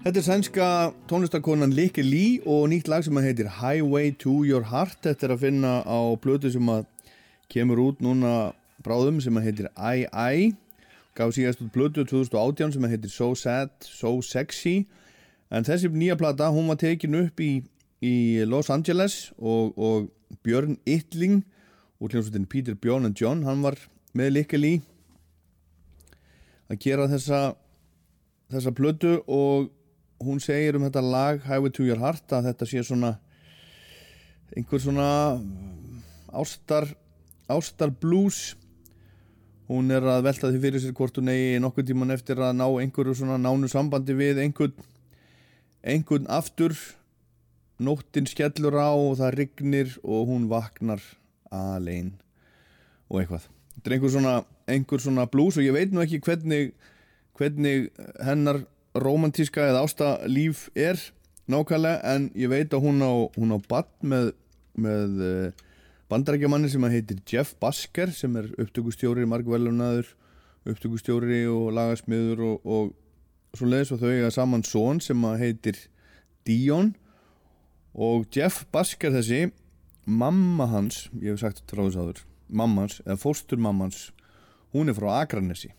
S1: Þetta er sænska tónlistakonan Likke Lee og nýtt lag sem að heitir Highway to Your Heart. Þetta er að finna á plötu sem að kemur út núna bráðum sem að heitir I I gaf síðast út plötu 2018 sem að heitir So Sad, So Sexy. En þessi nýja plata hún var tekin upp í, í Los Angeles og, og Björn Ytling og hljómsveitin Peter Björn and John hann var með Likke Lee að gera þessa þessa plötu og hún segir um þetta lag Highway to Your Heart að þetta sé svona einhver svona ástar ástar blues. Hún er að velta því fyrir sér hvort hún eigi nokkuð tíman eftir að ná einhverju svona nánu sambandi við einhvern einhvern aftur. Nóttin skellur á og það rignir og hún vaknar alein og eitthvað. Þetta er einhver svona, einhver svona blues og ég veit nú ekki hvernig hvernig hennar romantíska eða ástalíf er nákvæmlega en ég veit að hún á, hún á bann með, með uh, bandarækjamanni sem heitir Jeff Basker sem er upptökustjóri, margvelunadur upptökustjóri og lagasmiður og, og svo leiðis og þau eiga saman són sem heitir Dion. Og Jeff Basker þessi mamma hans, ég hef sagt frá þess aður mamma hans, eða fóstur mamma hans hún er frá Akranesi.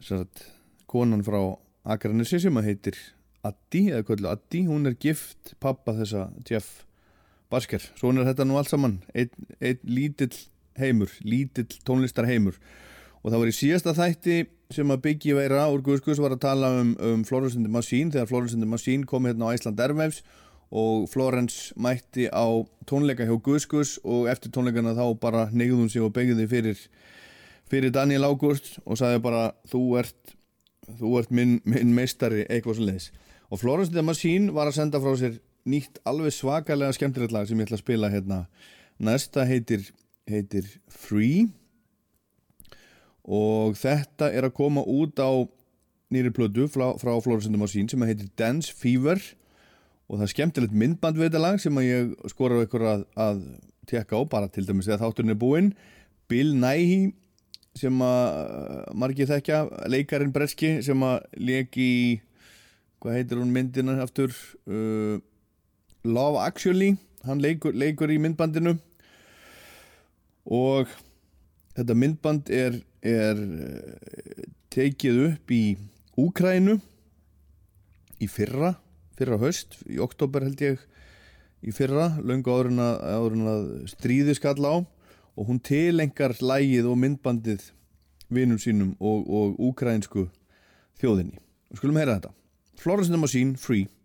S1: Þess að konan frá Akranesi sem að heitir Addi, eða kvöldu Addi hún er gift pappa þessa Jeff Basker, svona er þetta nú allt saman einn ein lítill heimur lítill tónlistar heimur og það var í síðasta þætti sem að Biggie Veira úr Guðskus var að tala um, um Florence and the Machine þegar Florence and the Machine kom hérna á Æsland Airwaves og Florence mætti á tónleika hjá Guðskus og eftir tónleikana þá bara neyðum sig og begjuði fyrir fyrir Daniel August og sagði bara þú ert, þú ert minn, minn meistari eitthvað svo leiðis og Florence the Machine var að senda frá sér nýtt alveg svakalega skemmtilegt lag sem ég ætla að spila hérna. Næsta heitir, heitir Free. Og þetta er að koma út á nýri plödu frá, frá Florence the Machine sem heitir Dance Fever. Og það er skemmtilegt myndband við þetta lag sem ég skora á ykkur að, að tekka á bara til dæmis þegar þátturinn er búinn. Bill Nighy sem að margir þekkja leikarin Breski sem að leki í hvað heitir hún myndina aftur? Uh, Love Actually hann leikur, leikur í myndbandinu. Og þetta myndband er, er eh, tekið upp í Úkrænu í fyrra fyrra höst, í oktober held ég í fyrra, löngu áður en að, að stríði skall á og hún tilengar lægið og myndbandið vinum sínum og, og úkrænsku þjóðinni. Skulum heyra þetta. Florence Machine, Free.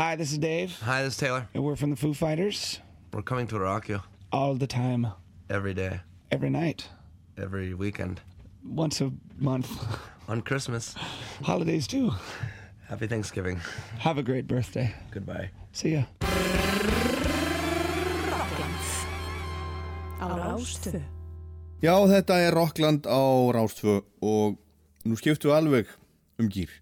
S5: Hi, this is Dave,
S6: Hi, this is Taylor.
S5: and we're from the Foo Fighters
S6: We're coming to rock you
S5: all the time,
S6: every day,
S5: every night,
S6: every weekend.
S5: once a month.
S6: On Christmas.
S5: Holidays too.
S6: Happy Thanksgiving.
S5: Have a great birthday.
S6: Goodbye.
S5: See ya.
S7: á Rástvö
S1: Já, þetta er Rockland á Rástfö og nú skiptum við alveg um gýr.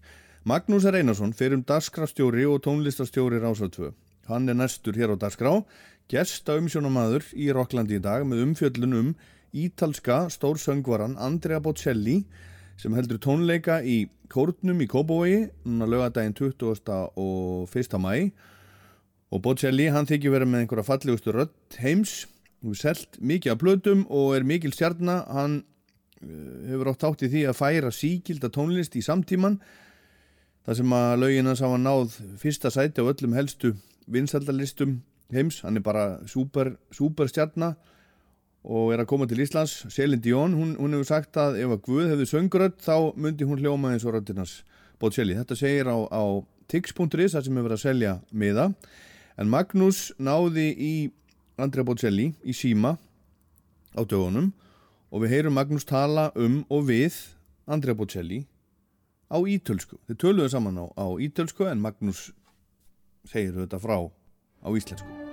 S1: Magnús Reynarsson fyrir um dagskrafstjóri og tónlistastjóri Rásartvö. Hann er næstur hér á dagskrá, gesta umsjónamaður í Rocklandi í dag með umfjöllun um ítalska stórsöngvaran Andrea Bocelli sem heldur tónleika í Kórnum í Kópavogi, núna lögadaginn 20. og 1. mæ og Bocelli hann þykir vera með einhverja fallegustu rödd heims Hún er selt mikið af plötum og er mikil stjarnar. Hann uh, hefur átt átt í því að færa síkilda tónlist í samtíman. Það sem að lögin hans hafa náð fyrsta sæti á öllum helstu vinsaldalistum heims. Hann er bara super, super stjarnar og er að koma til Íslands. Selin Dion, hún, hún hefur sagt að ef að Guð hefði söngrödd þá myndi hún hljóma eins og röddinars Bocelli. Þetta segir á, á tix.is þar sem hefur verið að selja miða. En Magnús náði í Andrea Bocelli í síma á dögunum og við heyrum Magnús tala um og við Andrea Bocelli á ítölsku. Þeir töluðu saman á, á ítölsku en Magnús segir þetta frá á íslensku.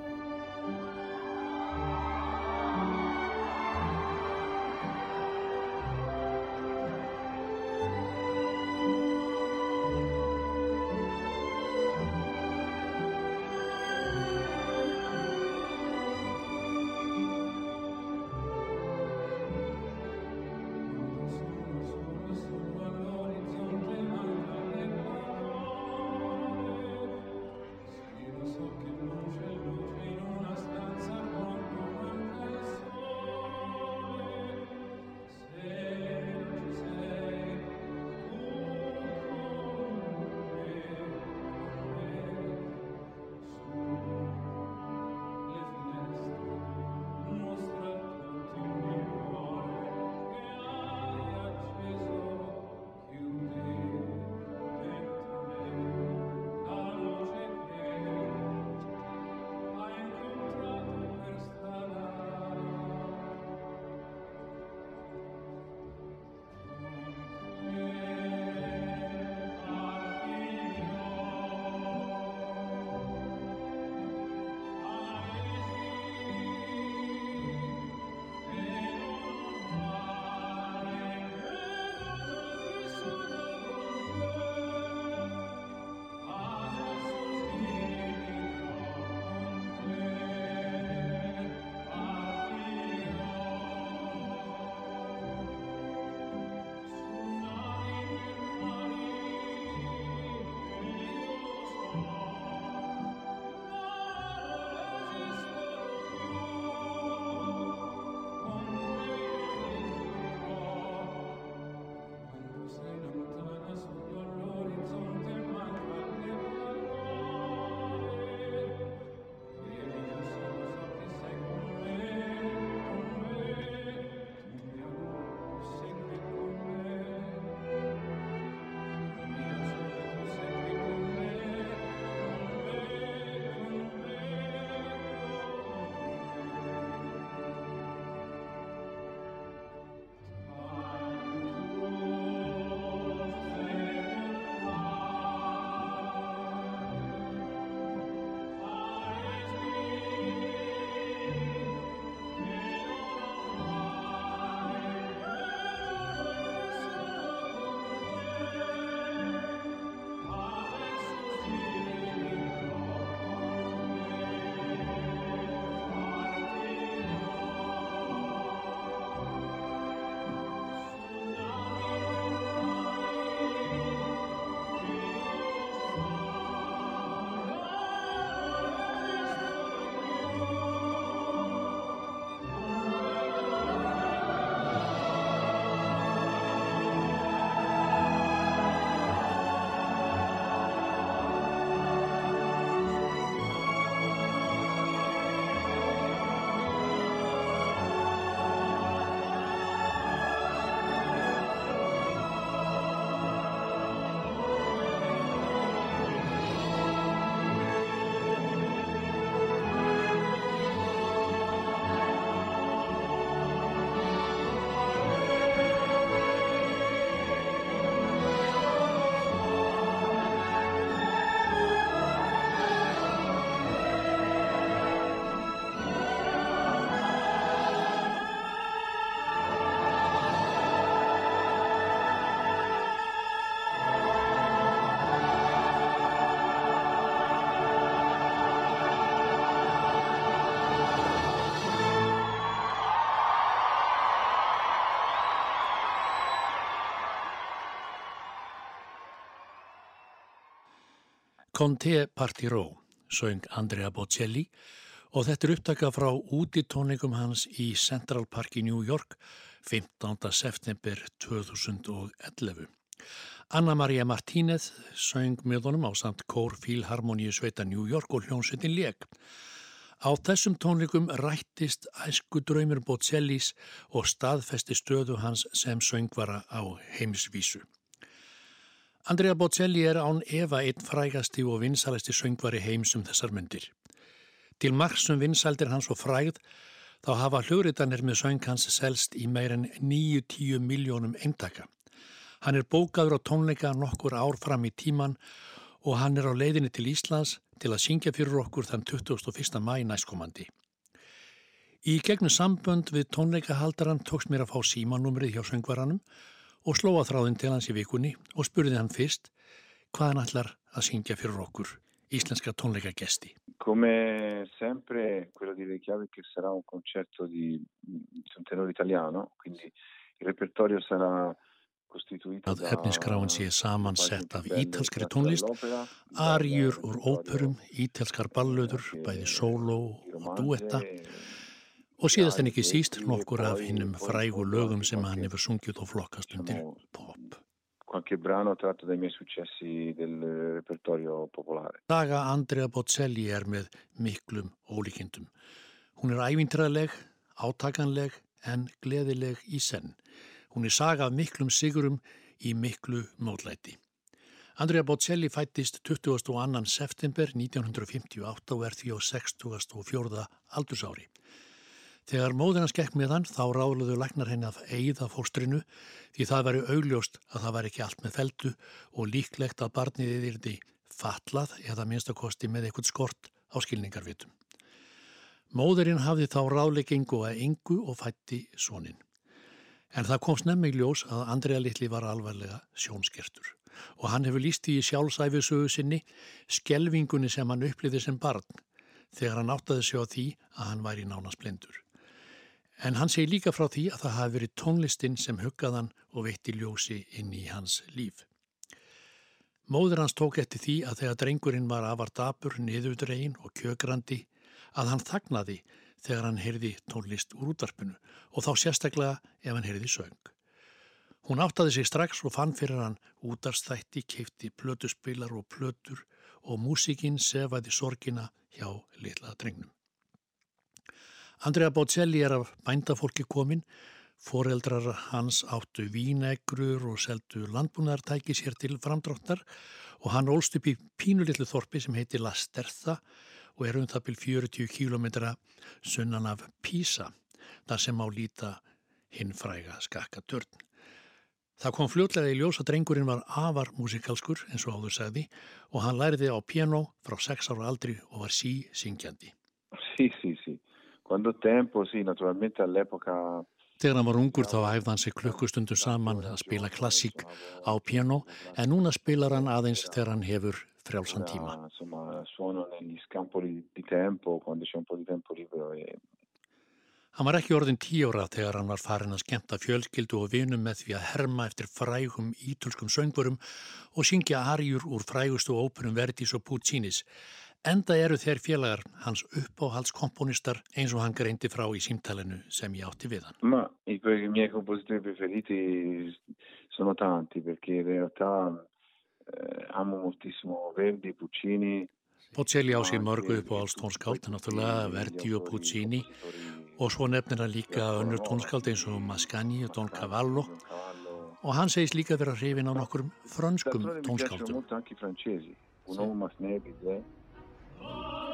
S7: Conte Partiró, söng Andrea Bocelli og þetta er upptaka frá útitónleikum hans í Central Park í New York 15. september 2011. Anna Maria Martínez söng með honum á samt Kór Fílharmoníu Sveita New York og hljómsveitin Leg. Á þessum tónleikum rættist æsku draumur Bocellis og staðfesti stöðu hans sem söngvara á heimsvísu. Andrea Bocelli er án Eva einn frægasti og vinsalæsti söngvari heims um þessar myndir. Til margsum vinsældir hans og frægð þá hafa hljóritanir með söng hans selst í meir en 9-10 miljónum eintaka. Hann er bókaður á tónleika nokkur ár fram í tíman og hann er á leiðinni til Íslands til að syngja fyrir okkur þann 21. mæ næstkomandi. Í gegnum sambönd við tónleikahaldaran tóks mér að fá símanúmrið hjá söngvaranum og slóa þráðin til hans í vikunni og spurði hann fyrst hvað hann ætlar að syngja fyrir okkur, íslenska tónleikagesti.
S8: Come sempre quello di Reykjavik che sarà un concerto di, di un tenore italiano, quindi il repertorio sarà costituito
S7: Að
S8: da
S7: efniskráin sé samansett af ítalskri tónlist, arjur úr óperum, ítalskar balluður, bæði
S8: di
S7: og duetta og síðast en ekki síst nokkur af hinnum frægu lögum sem hann hefur sungið og flokkast undir pop. Saga Andrea Bocelli er með miklum ólíkindum. Hún er ævintraleg, átakanleg en gleðileg í senn. Hún er saga af miklum sigurum í miklu mótlæti. Andrea Bocelli fættist 22. september 1958 og er því á 64. aldursári. Þegar móðir hans gekk með hann þá ráðluðu læknar henni að eigða fóstrinu því það væri augljóst að það væri ekki allt með feldu og líklegt að barnið yrði fatlað eða minnstakosti með eitthvað skort á skilningarvitum. Móðurinn hafði þá ráðleggingu að engu og fætti sónin. En það kom snemmi í ljós að Andrea Littli var alvarlega sjónskertur og hann hefur líst í sjálfsæfisögu sinni skelvingunni sem hann upplýði sem barn þegar hann áttaði sig á því að hann væri nánast blindur. En hann segir líka frá því að það hafi verið tónlistinn sem huggaðan og veitti ljósi inn í hans líf. Móður hans tók eftir því að þegar drengurinn var afar dapur, niðurdregin og kjögrandi að hann þagnaði þegar hann heyrði tónlist úr útvarpinu og þá sérstaklega ef hann heyrði söng. Hún áttaði sig strax og fann fyrir hann útarstætti, keipti plötuspilar og plötur og músikinn sefaði sorgina hjá litla drengnum. Andrea Bocelli er af bændafólki komin, foreldrar hans áttu vínegrur og seldu landbúnaðartæki sér til framdráttar og hann ólst upp í pínulitlu þorpi sem heitir La Sterza og er um það byrj 40 km sunnan af Pisa, þar sem á líta hinn fræga skakka törn. Það kom fljótlega í ljós að drengurinn var afar músikalskur eins og áður sagði og hann læriði á piano frá 6 ára aldri og var sí syngjandi.
S8: Sì, sì. Quando tempo, sì, naturalmente all'epoca
S7: Þegar hann var ungur þá hæfði hann sig klukkustundu saman að spila klassík á piano en núna spilar hann aðeins þegar hann hefur frjálsan tíma.
S8: e
S7: Hann var ekki orðin tíóra þegar hann var farin að skemmta fjölskyldu og vinum með því að herma eftir frægum ítölskum söngvurum og syngja arjur úr frægustu óperum Verdis og Puccinis. Enda eru þeir félagar hans uppáhaldskomponistar eins og hann greindi frá í símtalenu sem ég átti við hann.
S8: Ma i, miei compositori preferiti sono tanti perché in realtà eh, amo moltissimo Verdi, Puccini.
S7: Bocelli á sér mörgu uppáhalds tónskáld, náttúrulega Verdi og Puccini og svo nefnir hann líka önnur tónskáld eins og Mascagni og Don Cavallo og hann segist líka vera hrifin á nokkur frönskum
S8: D'altronde mi piacciono
S7: tónskáldum.
S8: molto anche i francesi, un uomo Masnebis, eh?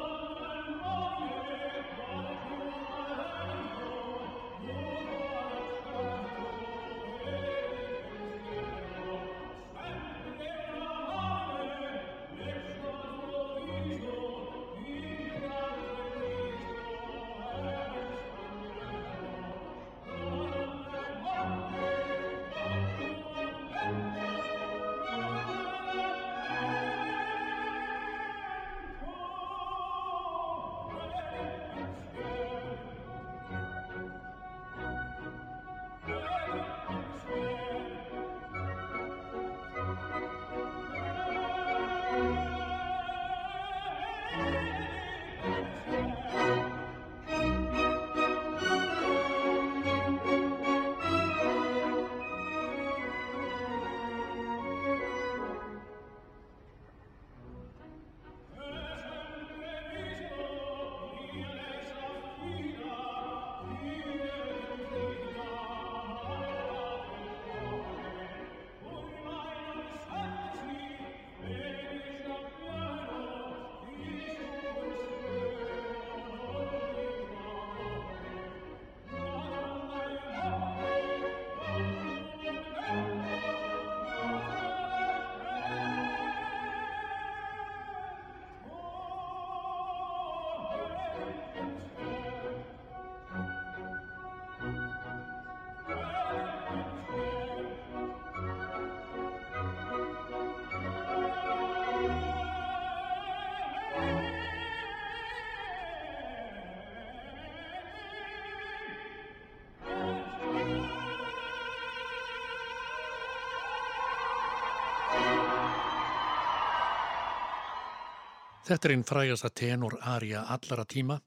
S7: Þetta er einn frægasta tenor aria allara tíma,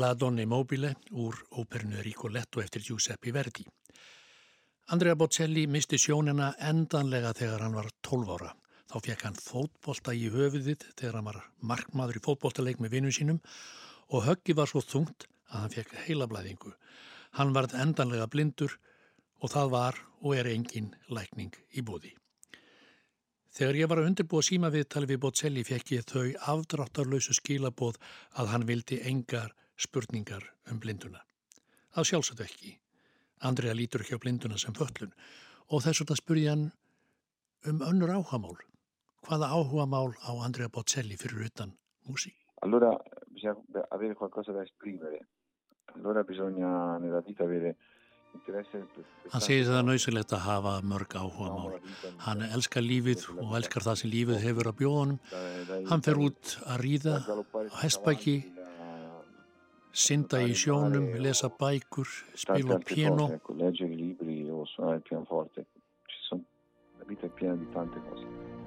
S7: La Donne Mobile úr óperinu Ricoletto eftir Giuseppe Verdi. Andrea Bocelli misti sjónina endanlega þegar hann var 12 ára. Þá fekk hann fótbolta í höfuðið þegar hann var markmaður í fótboltaleik með vinnu sínum og höggi var svo þungt að hann fekk heilablæðingu. Hann varð endanlega blindur og það var og er engin lækning í bóði. Þegar ég var að undirbúa síma viðtali við Bocelli fekk ég þau afdráttarlausu skilaboð að hann vildi engar spurningar um blinduna. Það sjálfsagt ekki. Andrea lítur ekki á blinduna sem föllun og þess vegna spurði hann um önnur áhugamál. Hvaða áhugamál á Andrea Bocelli fyrir utan músík?
S8: Allora bisogna avere qualcosa da esprimere. Allora bisogna nella vita avere
S7: Hann segir það nöysilegt að hafa mörg áhugamál. Hann elskar lífið og elskar það sem lífið hefur að bjóðunum. Hann fer út að ríða á hestbæki, synda í sjónum, lesa bækur, spila á piano.
S8: Ecco, leggere libri o suonare il pianoforte. Ci sono, vita piena di tante cose.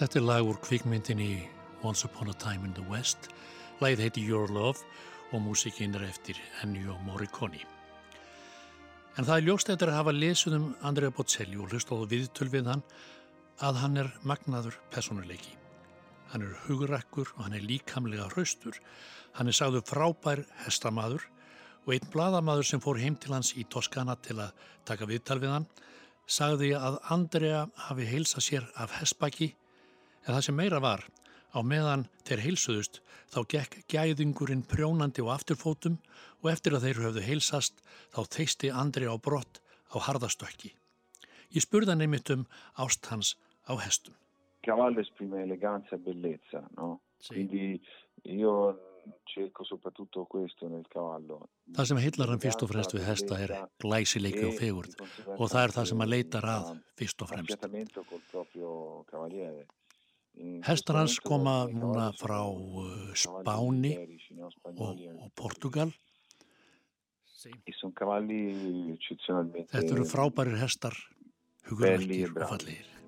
S7: Þetta er lag úr kvikmyndinni Once Upon a Time in the West. Lagið heiti Your Love og músikinn er eftir Ennio Morricone. En það er ljóst eftir að hafa lesuð um Andrea Bocelli og hlustáðu viðtöl við hann að hann er magnaður personuleiki. Hann er hugrakkur og hann er líkamlega hraustur. Hann er sagður frábær hestamaður og einn bladamaður sem fór heim til hans í Toskana til að taka viðtal við hann sagði að Andrea hafi heilsað sér af hestbaki en það sem meira var á meðan þeir heilsuðust þá gekk gæðingurinn prjónandi á afturfótum og eftir að þeir höfðu heilsast þá þeisti Andri á brott á harðastökki. Ég spurði hann einmitt um ást hans á hestum.
S8: cavallo esprime eleganza e bellezza, no? Quindi io cerco soprattutto questo nel cavallo.
S7: Það sem heillar hann fyrst og fremst við hesta er glæsileiki og fegurð og það er það sem hann leitar að fyrst og fremst. Hestar hans koma núna frá uh, Spáni og, og Portugal. Þetta eru frábærir hestar,
S8: belli e
S7: hugurverkir og fallegir.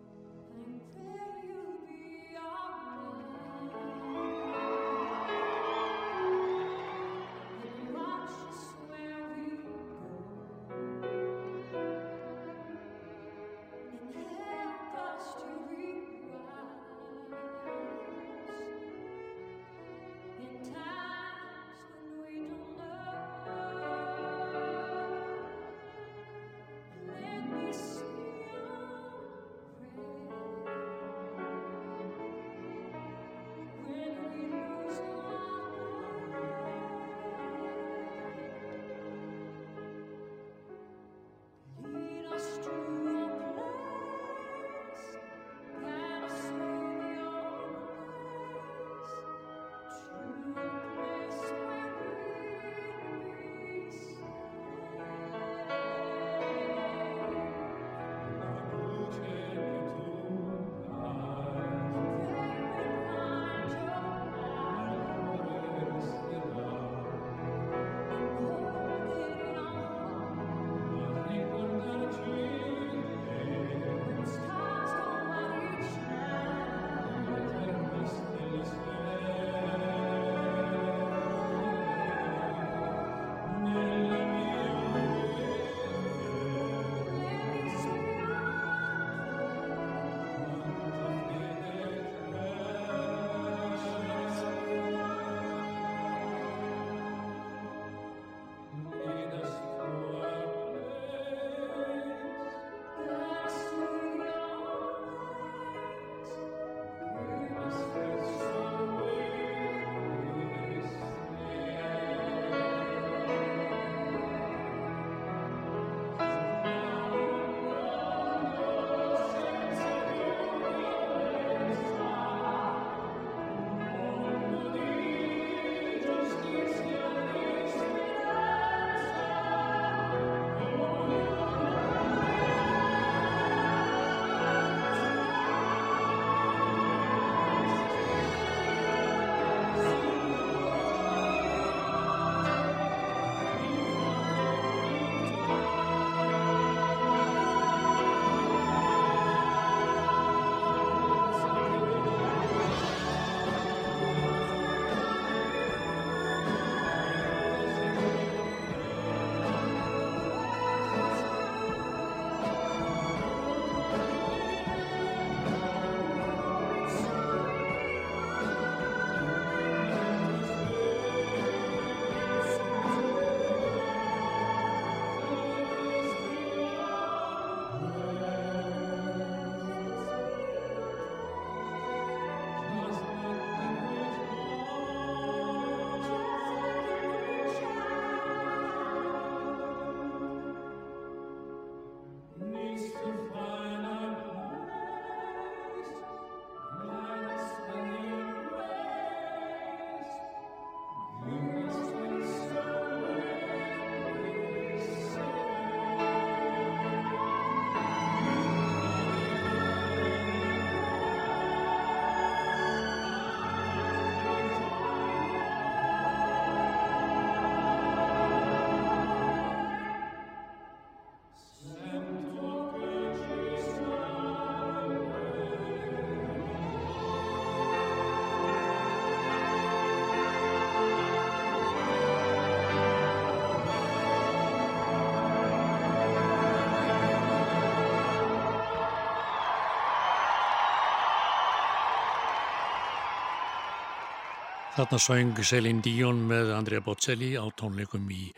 S7: Þarna söng Celine Dion með Andrea Bocelli á tónleikum í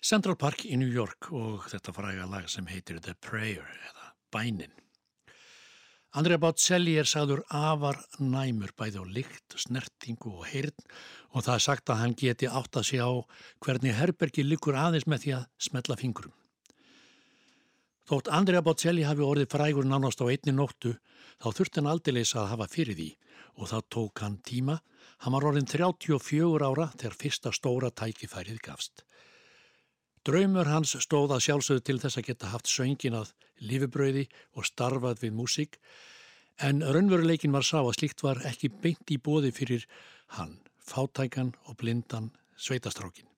S7: Central Park í New York og þetta fræga lag sem heitir The Prayer eða Bænin. Andrea Bocelli er sagður afar næmur bæði á lykt, snertingu og heyrn og það er sagt að hann geti átt að sjá hvernig herbergi liggur aðeins með því að smetla fingurum. Þótt Andrea Bocelli hafi orðið frægur nánast á einni nóttu þá þurfti hann aldeilis að hafa fyrir því og það tók hann tíma. Hann var orðin 34 ára þegar fyrsta stóra tækifærið gafst. Draumur hans stóð að sjálfsögðu til þess að geta haft söngin að lifibröði og starfað við músík en raunveruleikin var sá að slíkt var ekki beint í bóði fyrir hann, fátækan og blindan sveitastrákin.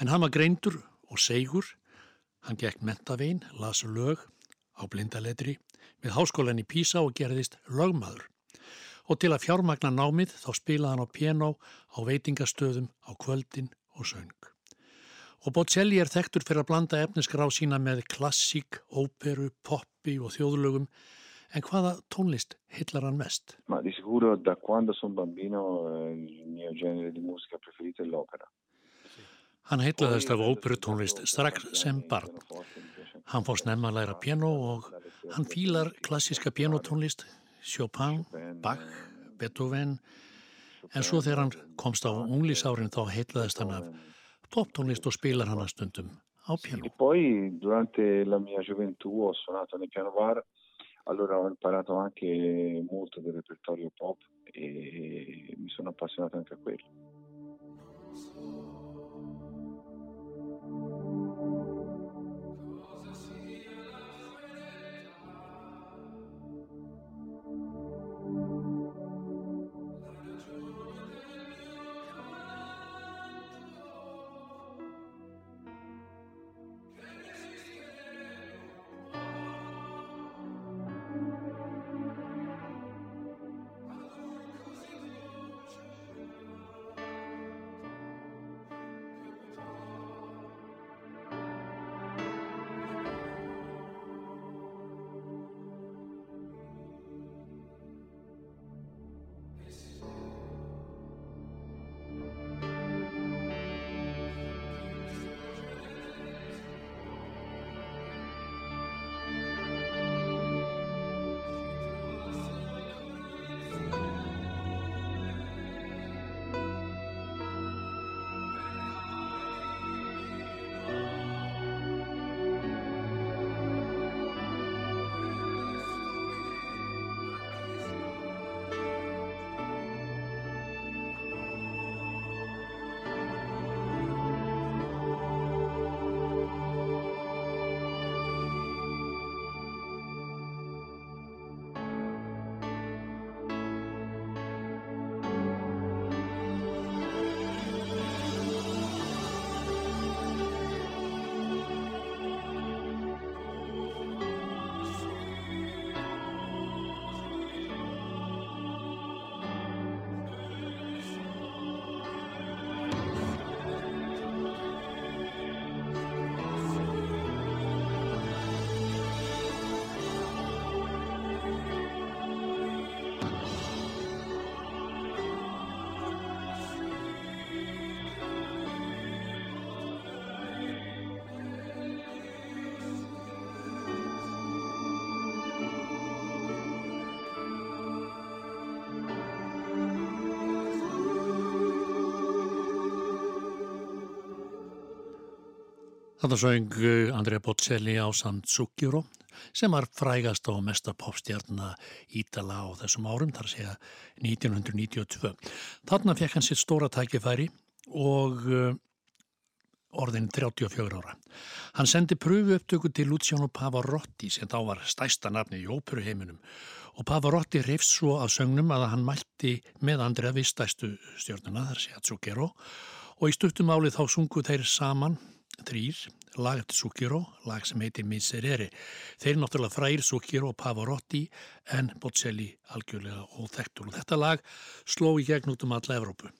S7: En hann var greindur og segur, hann gekk mentavegin, las lög á blindaletri við háskólan í Písa og gerðist lögmaður. Og til að fjármagna námið þá spilaði hann á piano á veitingastöðum á kvöldin og söng. Og Bocelli er þekktur fyrir að blanda efnisgrá sína með klassík, óperu, poppi og þjóðlögum. En hvaða tónlist hillar hann mest?
S8: Ma di sicuro da quando sono bambino eh, il mio genere di musica preferito è l'opera.
S7: Hann heitlaðist af óperutónlist strax sem barn. Hann fór snemma að læra piano og hann fílar klassíska pianotónlist, Chopin, Bach, Beethoven, en svo þegar hann komst á unglísárin þá heitlaðist hann af poptónlist og spilar hann að stundum á piano.
S8: E poi durante la mia gioventù ho suonato nel piano bar, allora ho imparato anche molto del repertorio pop e mi sono appassionato anche a quello.
S7: Þetta söng Andrea Bocelli á San Zucchero sem var frægast á mesta popstjarna Ítala á þessum árum, þar segja 1992. Þarna fekk hann sitt stóra tækifæri og uh, orðin 34 ára. Hann sendi pröfu upptöku til Luciano Pavarotti sem þá var stæsta nafni í óperuheiminum og Pavarotti reyfst svo af sögnum að hann mælti með Andrea við stæstu stjórnuna, þar segja Zucchero og í stuttum áli þá sungu þeir saman þrýr, lag eftir Zucchero, lag sem heitir Miserere. Þeir náttúrulega fræir Zucchero og Pavarotti en Bocelli algjörlega óþektur. Og þetta lag sló í gegn út um alla Evrópu.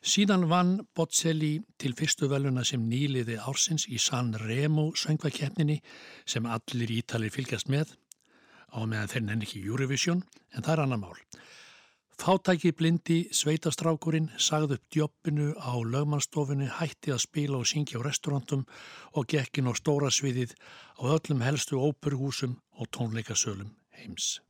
S7: Síðan vann Bocelli til fyrstu veluna sem nýliði ársins í San Remo söngvakeppninni sem allir ítalir fylgjast með á meðan þeir nenni ekki Eurovision en það er annar mál. Fátæki blindi sveitastrákurinn sagði upp djobbinu á lögmannstofunni, hætti að spila og syngja á restaurantum og gekkin á stóra sviðið á öllum helstu óperhúsum og tónleikasölum heims.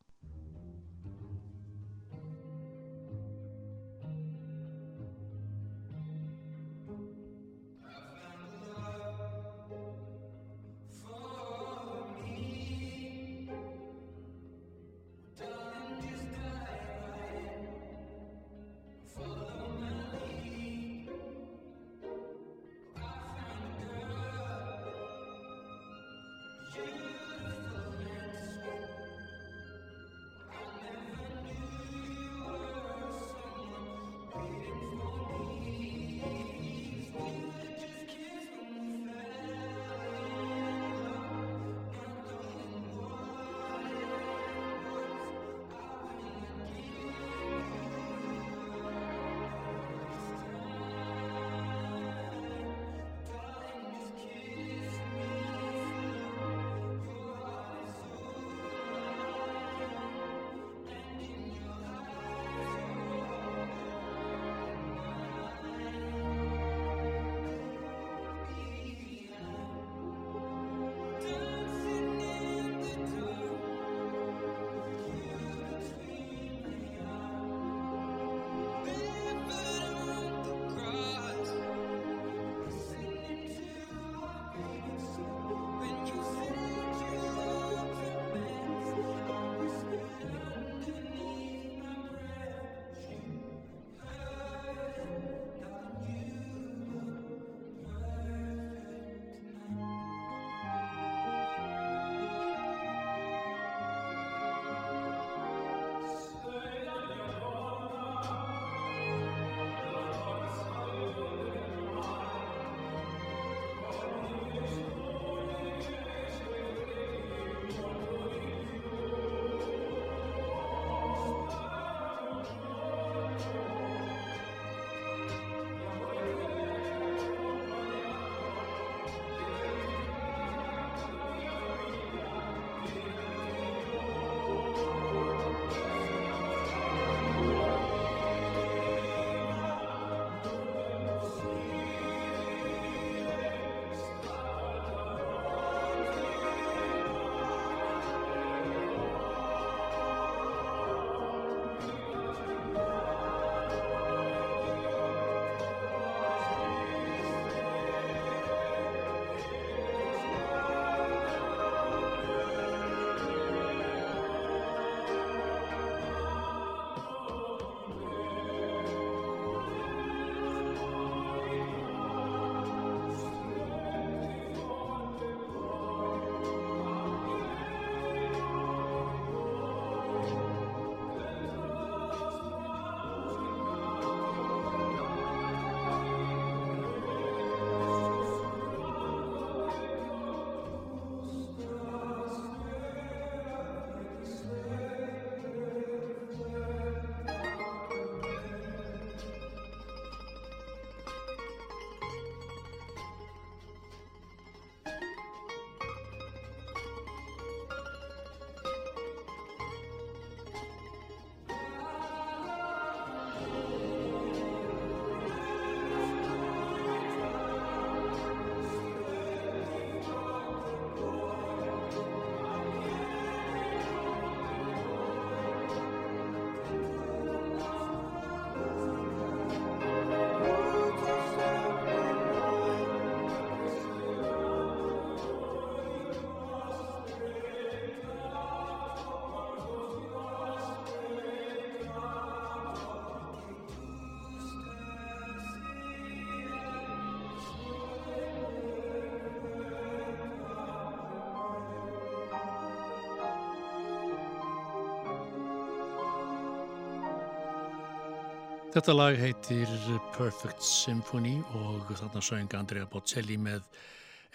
S7: Þetta lag heitir Perfect Symphony og þarna söng Andrea Bocelli með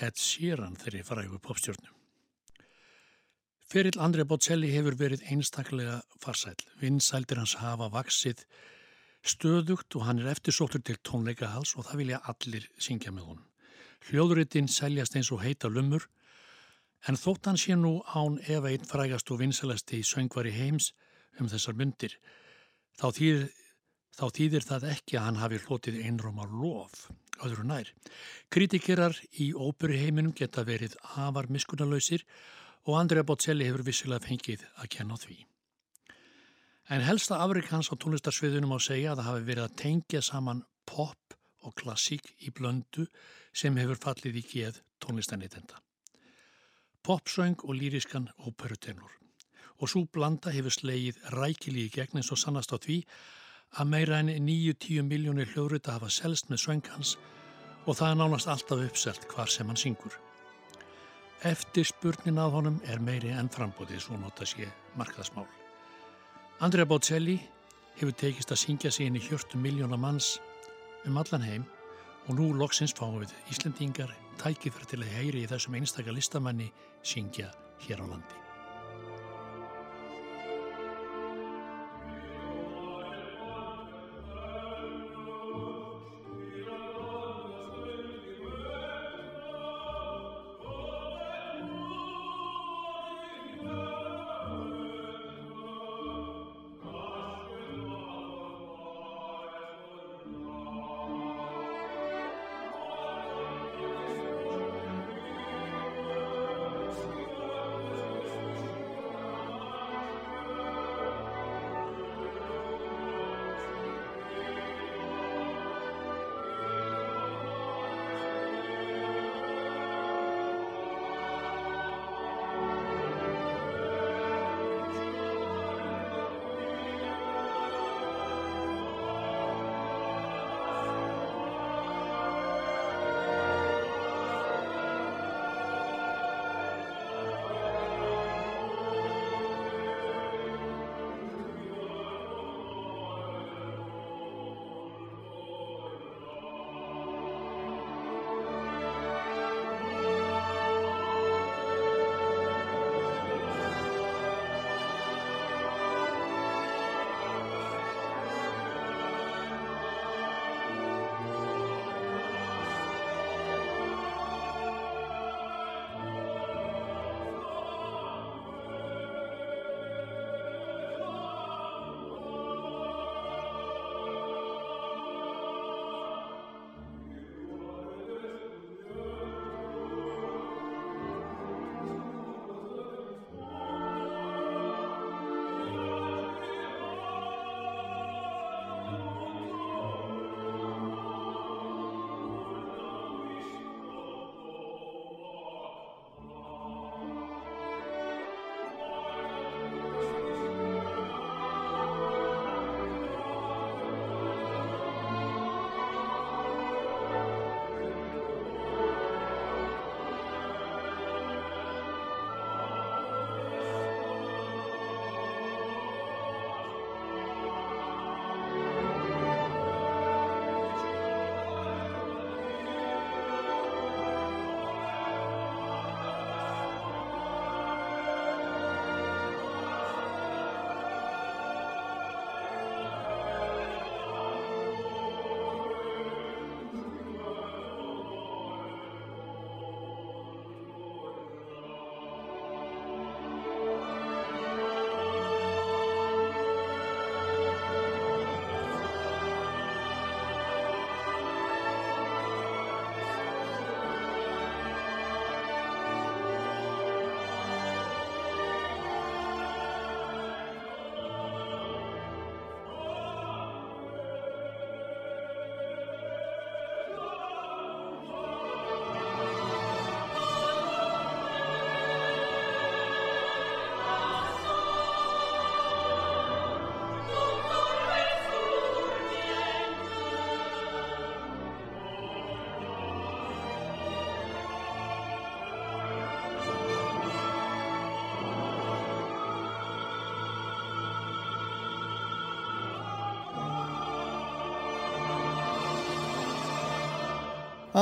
S7: Ed Sheeran þeirri frægu popstjórnu. Ferill Andrea Bocelli hefur verið einstaklega farsæl. Vinsældir hans hafa vaksið stöðugt og hann er eftirsóttur til tónleikahals og það vilja allir syngja með hún. Hljóðuritin seljast eins og heita lumur en þótt hann sé nú án ef einn frægast og vinsælasti söngvari heims um þessar myndir þá þýðir, þá þýðir það ekki að hann hafi hlotið einróma lof, öðru nær. Kritikerar í óperuheiminum geta verið afar miskunarlausir og Andrea Bocelli hefur vissilega fengið að kenna því. En helsta afrik hans á tónlistarsviðunum á segja að það hafi verið að tengja saman pop og klassík í blöndu sem hefur fallið í geð tónlistanitenda. Popsöng og lýriskan óperutenur. Og svo blanda hefur slegið rækili í gegn eins og sannast á því að meira en 9-10 miljónir hljóðrita hafa selst með söng hans og það er nánast alltaf uppselt hvar sem hann syngur. Eftir spurnin að honum er meiri enn frambóðið svo nota sé markaðsmál. Andrea Bocelli hefur tekist að syngja sig inn í hjörtu miljóna manns um allan heim og nú loksins fáum við Íslendingar tækifær til að heyri í þessum einstaka listamanni syngja hér á landi.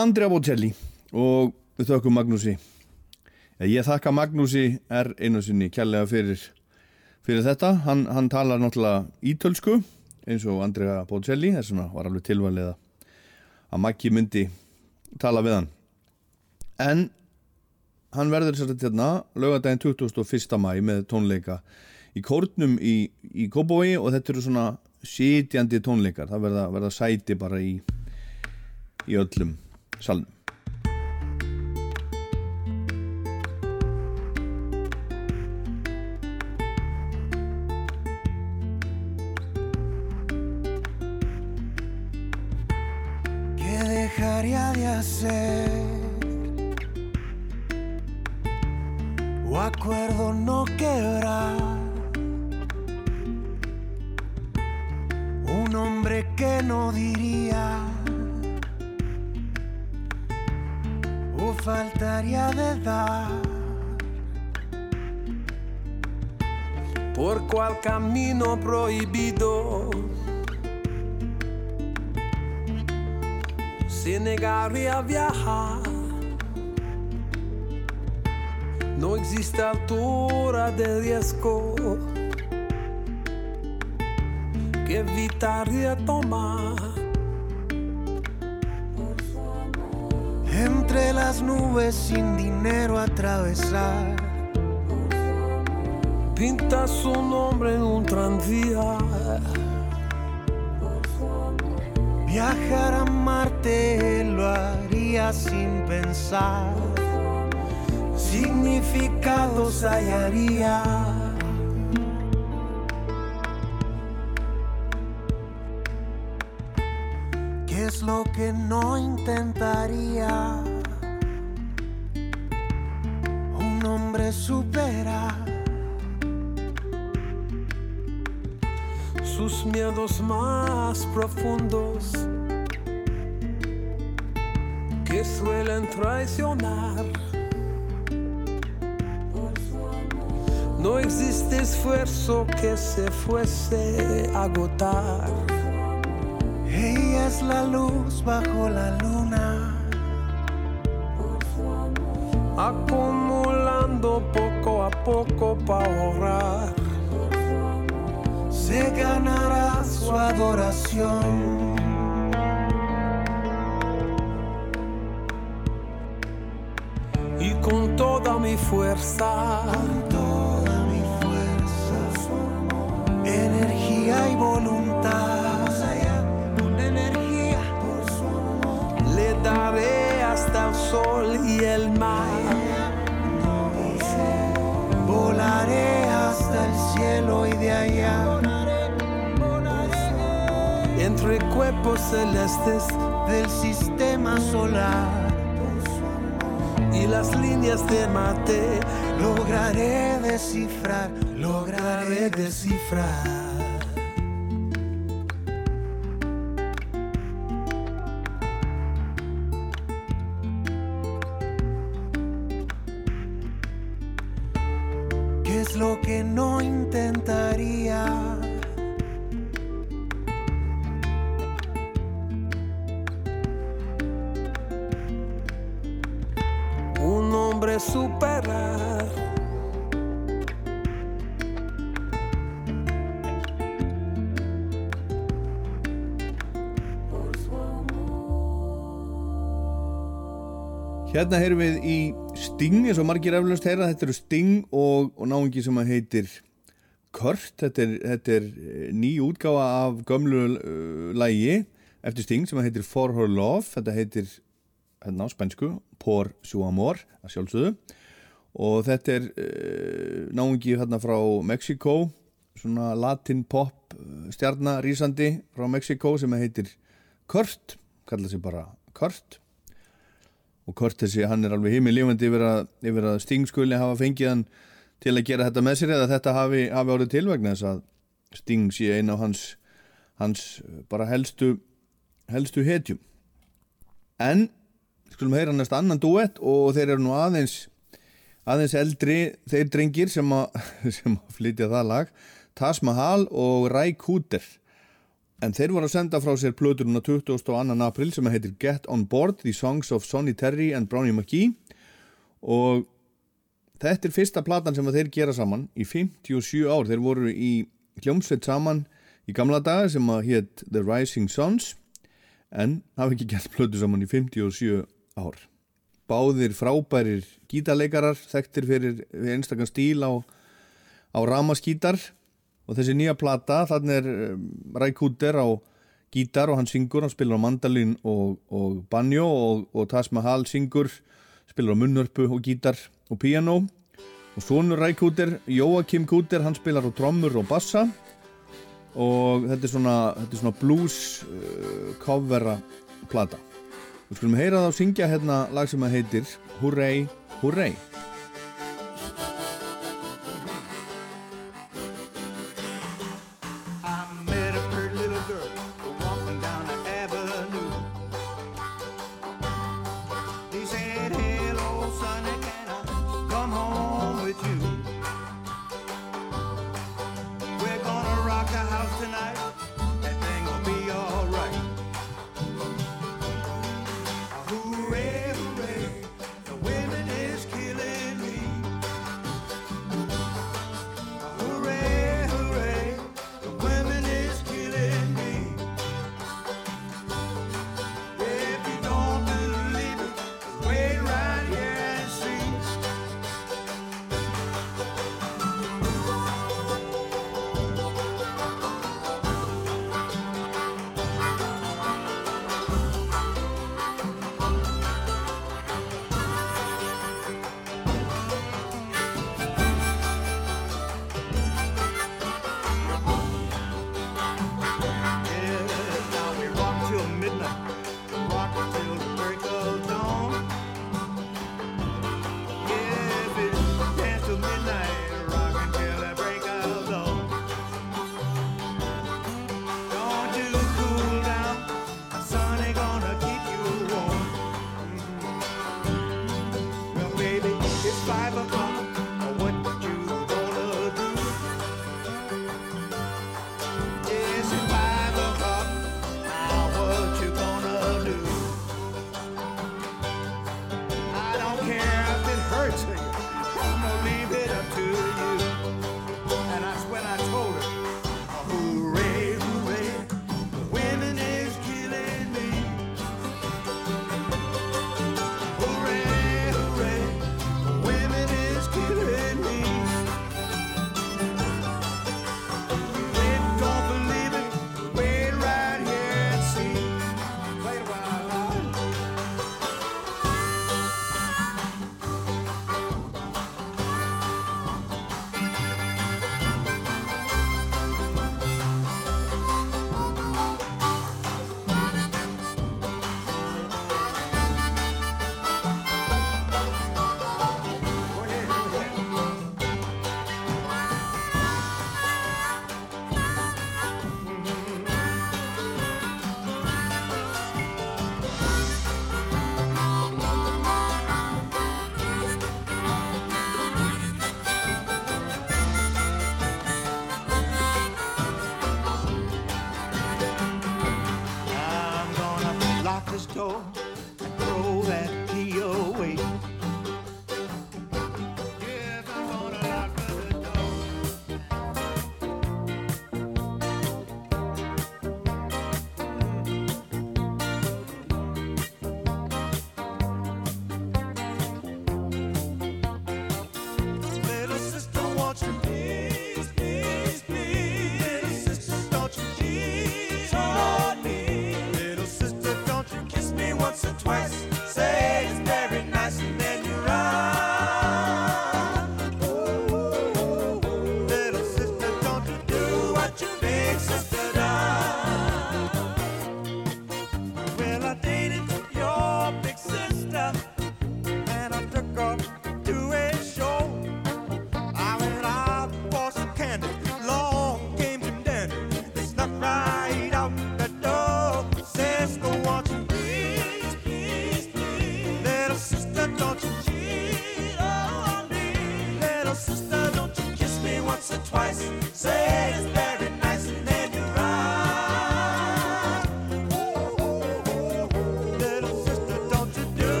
S1: Andrea Bocelli og við þökkum Magnúsi. Ja, ég þakka Magnúsi er einu sinni kjærlega fyrir, fyrir þetta. Hann, hann talar náttúrulega ítölsku eins og Andrea Bocelli þess vegna var alveg tilvæglega að Maggi myndi tala við hann. En hann verður sér að hérna lögadaginn 21. mæ með tónleika í kórnum í, í Kópói og þetta eru svona sitjandi tónleikar. Það verða, verða sæti bara í í öllum salnum
S9: ¿Qué dejaría de hacer? O faltaría de dar.
S10: por cual camino prohibido se negaría a viajar. No existe altura de riesgo que evitaría tomar.
S9: Las nubes sin dinero atravesar.
S10: Pinta su nombre en un tranvía.
S9: Viajar a Marte lo haría sin pensar. Significados hallaría. ¿Qué es lo que no intentaría? Supera
S10: sus miedos más profundos que suelen traicionar. No existe esfuerzo que se fuese a agotar.
S9: Ella es la luz bajo la luna.
S10: Acumulando poco para ahorrar.
S9: Se ganará su adoración.
S10: Y con toda mi fuerza,
S9: Toda mi fuerza, energía y voluntad. Con energía por su amor.
S10: le daré hasta el sol y el mar.
S9: Hasta el cielo y de allá.
S10: Entre cuerpos celestes
S9: del sistema solar.
S10: y las líneas de mate,
S9: Lograré descifrar, lograré descifrar.
S1: Hérna heyrum við í Sting eins og margir eflust heyra, þetta eru Sting og, og náungi sem heitir Kurt, þetta er, þetta er eh, ný útgáfa af gömlu uh, lægi eftir Sting sem heitir For Her Love, þetta heitir hérna á spænsku, Por Su Amor að sjálfsögðu. Og þetta er uh, náungi hérna frá Mexiko svona latin pop stjarnarísandi frá Mexiko sem heitir Kurt, kalla sig bara Kurt og Kurt þessi, hann er alveg heimil lífandi yfir að, yfir að Sting skuli hafa fengið hann til að gera þetta með sér eða þetta hafi, hafi árið til vegna þess að Sting sé einn á hans hans bara helstu helstu hetjum. En skulum heyra næst annan duett og þeir eru nú aðeins aðeins eldri þeir drengir sem að, sem að flytja það lag Taj Mahal og Ray Cooder en þeir voru að senda frá sér plöturuna 22. april sem heitir Get On Board The Songs of Sonny Terry and Brownie McGee. Og þetta er fyrsta platan sem þeir gera saman í 57 ár, þeir voru í hljómsveit saman í gamla daga sem að hétt The Rising Sons en hafa ekki gert plötu saman í 57 ár. Báðir frábærir gítarleikarar þekktir fyrir, einstakann stíl á, á ramaskítar
S11: og þessi nýja plata, þannig er um, Rækúter á gítar og hann syngur, hann spilar á mandalin og, og banjo og, og Taz Mahal syngur, spilar á munnörpu og gítar og piano og Sónur Rækúter, Jóakim Kúter hann spilar á trommur og bassa. Og þetta er svona, þetta er svona blues uh, covera plata. Og skulum heyra það að syngja hérna lag sem að heitir Hurray, Hurray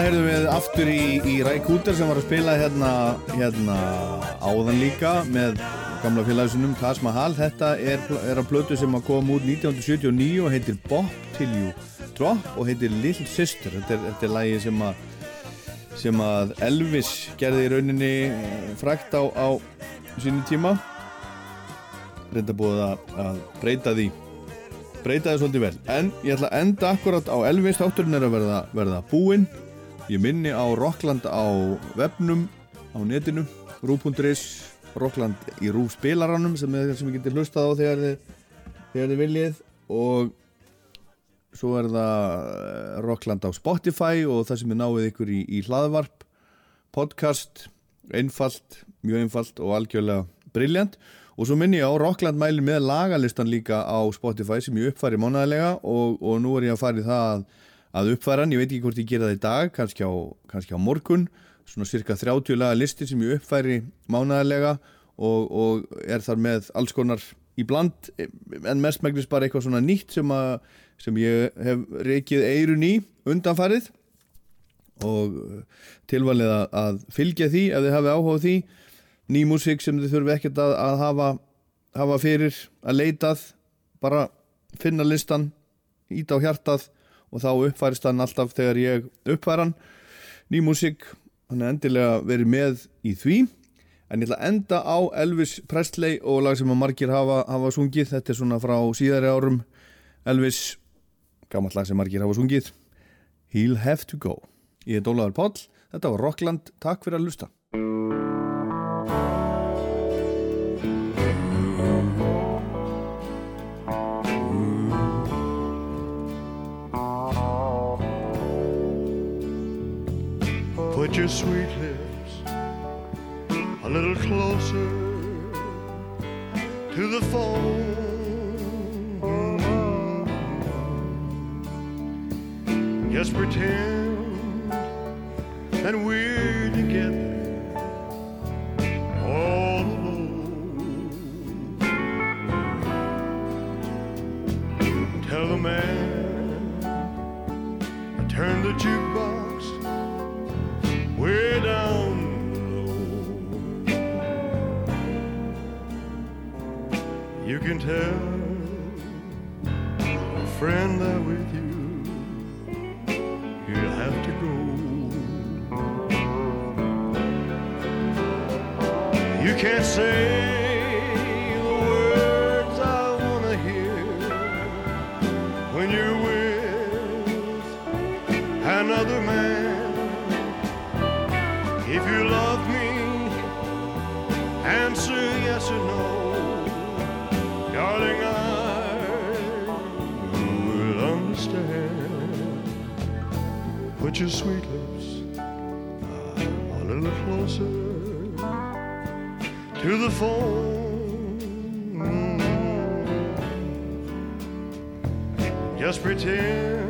S1: Hérna heyrðum við aftur í, í Ræ Kúter sem var að spila hérna, hérna áðan líka með gamla félagsunum Taj Mahal. Þetta er, er að plötu sem að koma út 1979 og heitir Bop Till You Drop og heitir Little Sister. Þetta er, þetta er lagi sem að, sem að Elvis gerði í rauninni eh, frækt á, á sínu tíma. Reynda búið að, að breyta því breyta því svolítið vel en ég ætla að enda akkurat á Elvis þátturinn er að verða, verða búinn ég minni á Rockland á webnum á netinu rú.is Rockland í rú spilaranum sem er sem ég geti hlustað á þegar þið, þegar þið viljið. Og svo er það eh, Rockland á Spotify og það sem er náið ykkur í, í hlaðvarp podcast, einfalt mjög einfalt og algjörlega briljant og svo minni ég á Rockland mæli með lagalistan líka á Spotify sem ég uppfæri mánaðarlega og, og nú er ég að fara í það að, að uppfæra hann, ég veit ekki hvort ég gera það í dag kannski á, kannski á morgun. Svona cirka 30 laga listi sem ég uppfæri mánaðarlega og, og er þar með alls konar í bland en mestmægnis bara eitthvað svona nýtt sem, að, sem ég hef reikið eirun í undanfarið. Og tilvalið að, fylgja því ef þið hafi áhuga á því. Ný músík sem þið þurfi ekkert að, að hafa, hafa fyrir að leitað bara finna listan ít á hjartað og þá uppfærist hann alltaf þegar ég uppfæra hann. Ný músík, hann er endilega verið með í því. En ég ætla að enda á Elvis Presley og lag sem að margir hafa, hafa sungið. Þetta er svona frá síðari árum. Elvis, gammalt lag sem margir hafa sungið. He'll Have To Go. Ég heit Ólaður Páll, þetta var Rockland. Takk fyrir að lusta
S12: Put your sweet lips a little closer to the phone. Just pretend that we're together all alone. Tell the man I turn the jukebox can tell a friend there with you, you'll have to go. You can't say your sweet lips ah, a little closer to the phone. Just pretend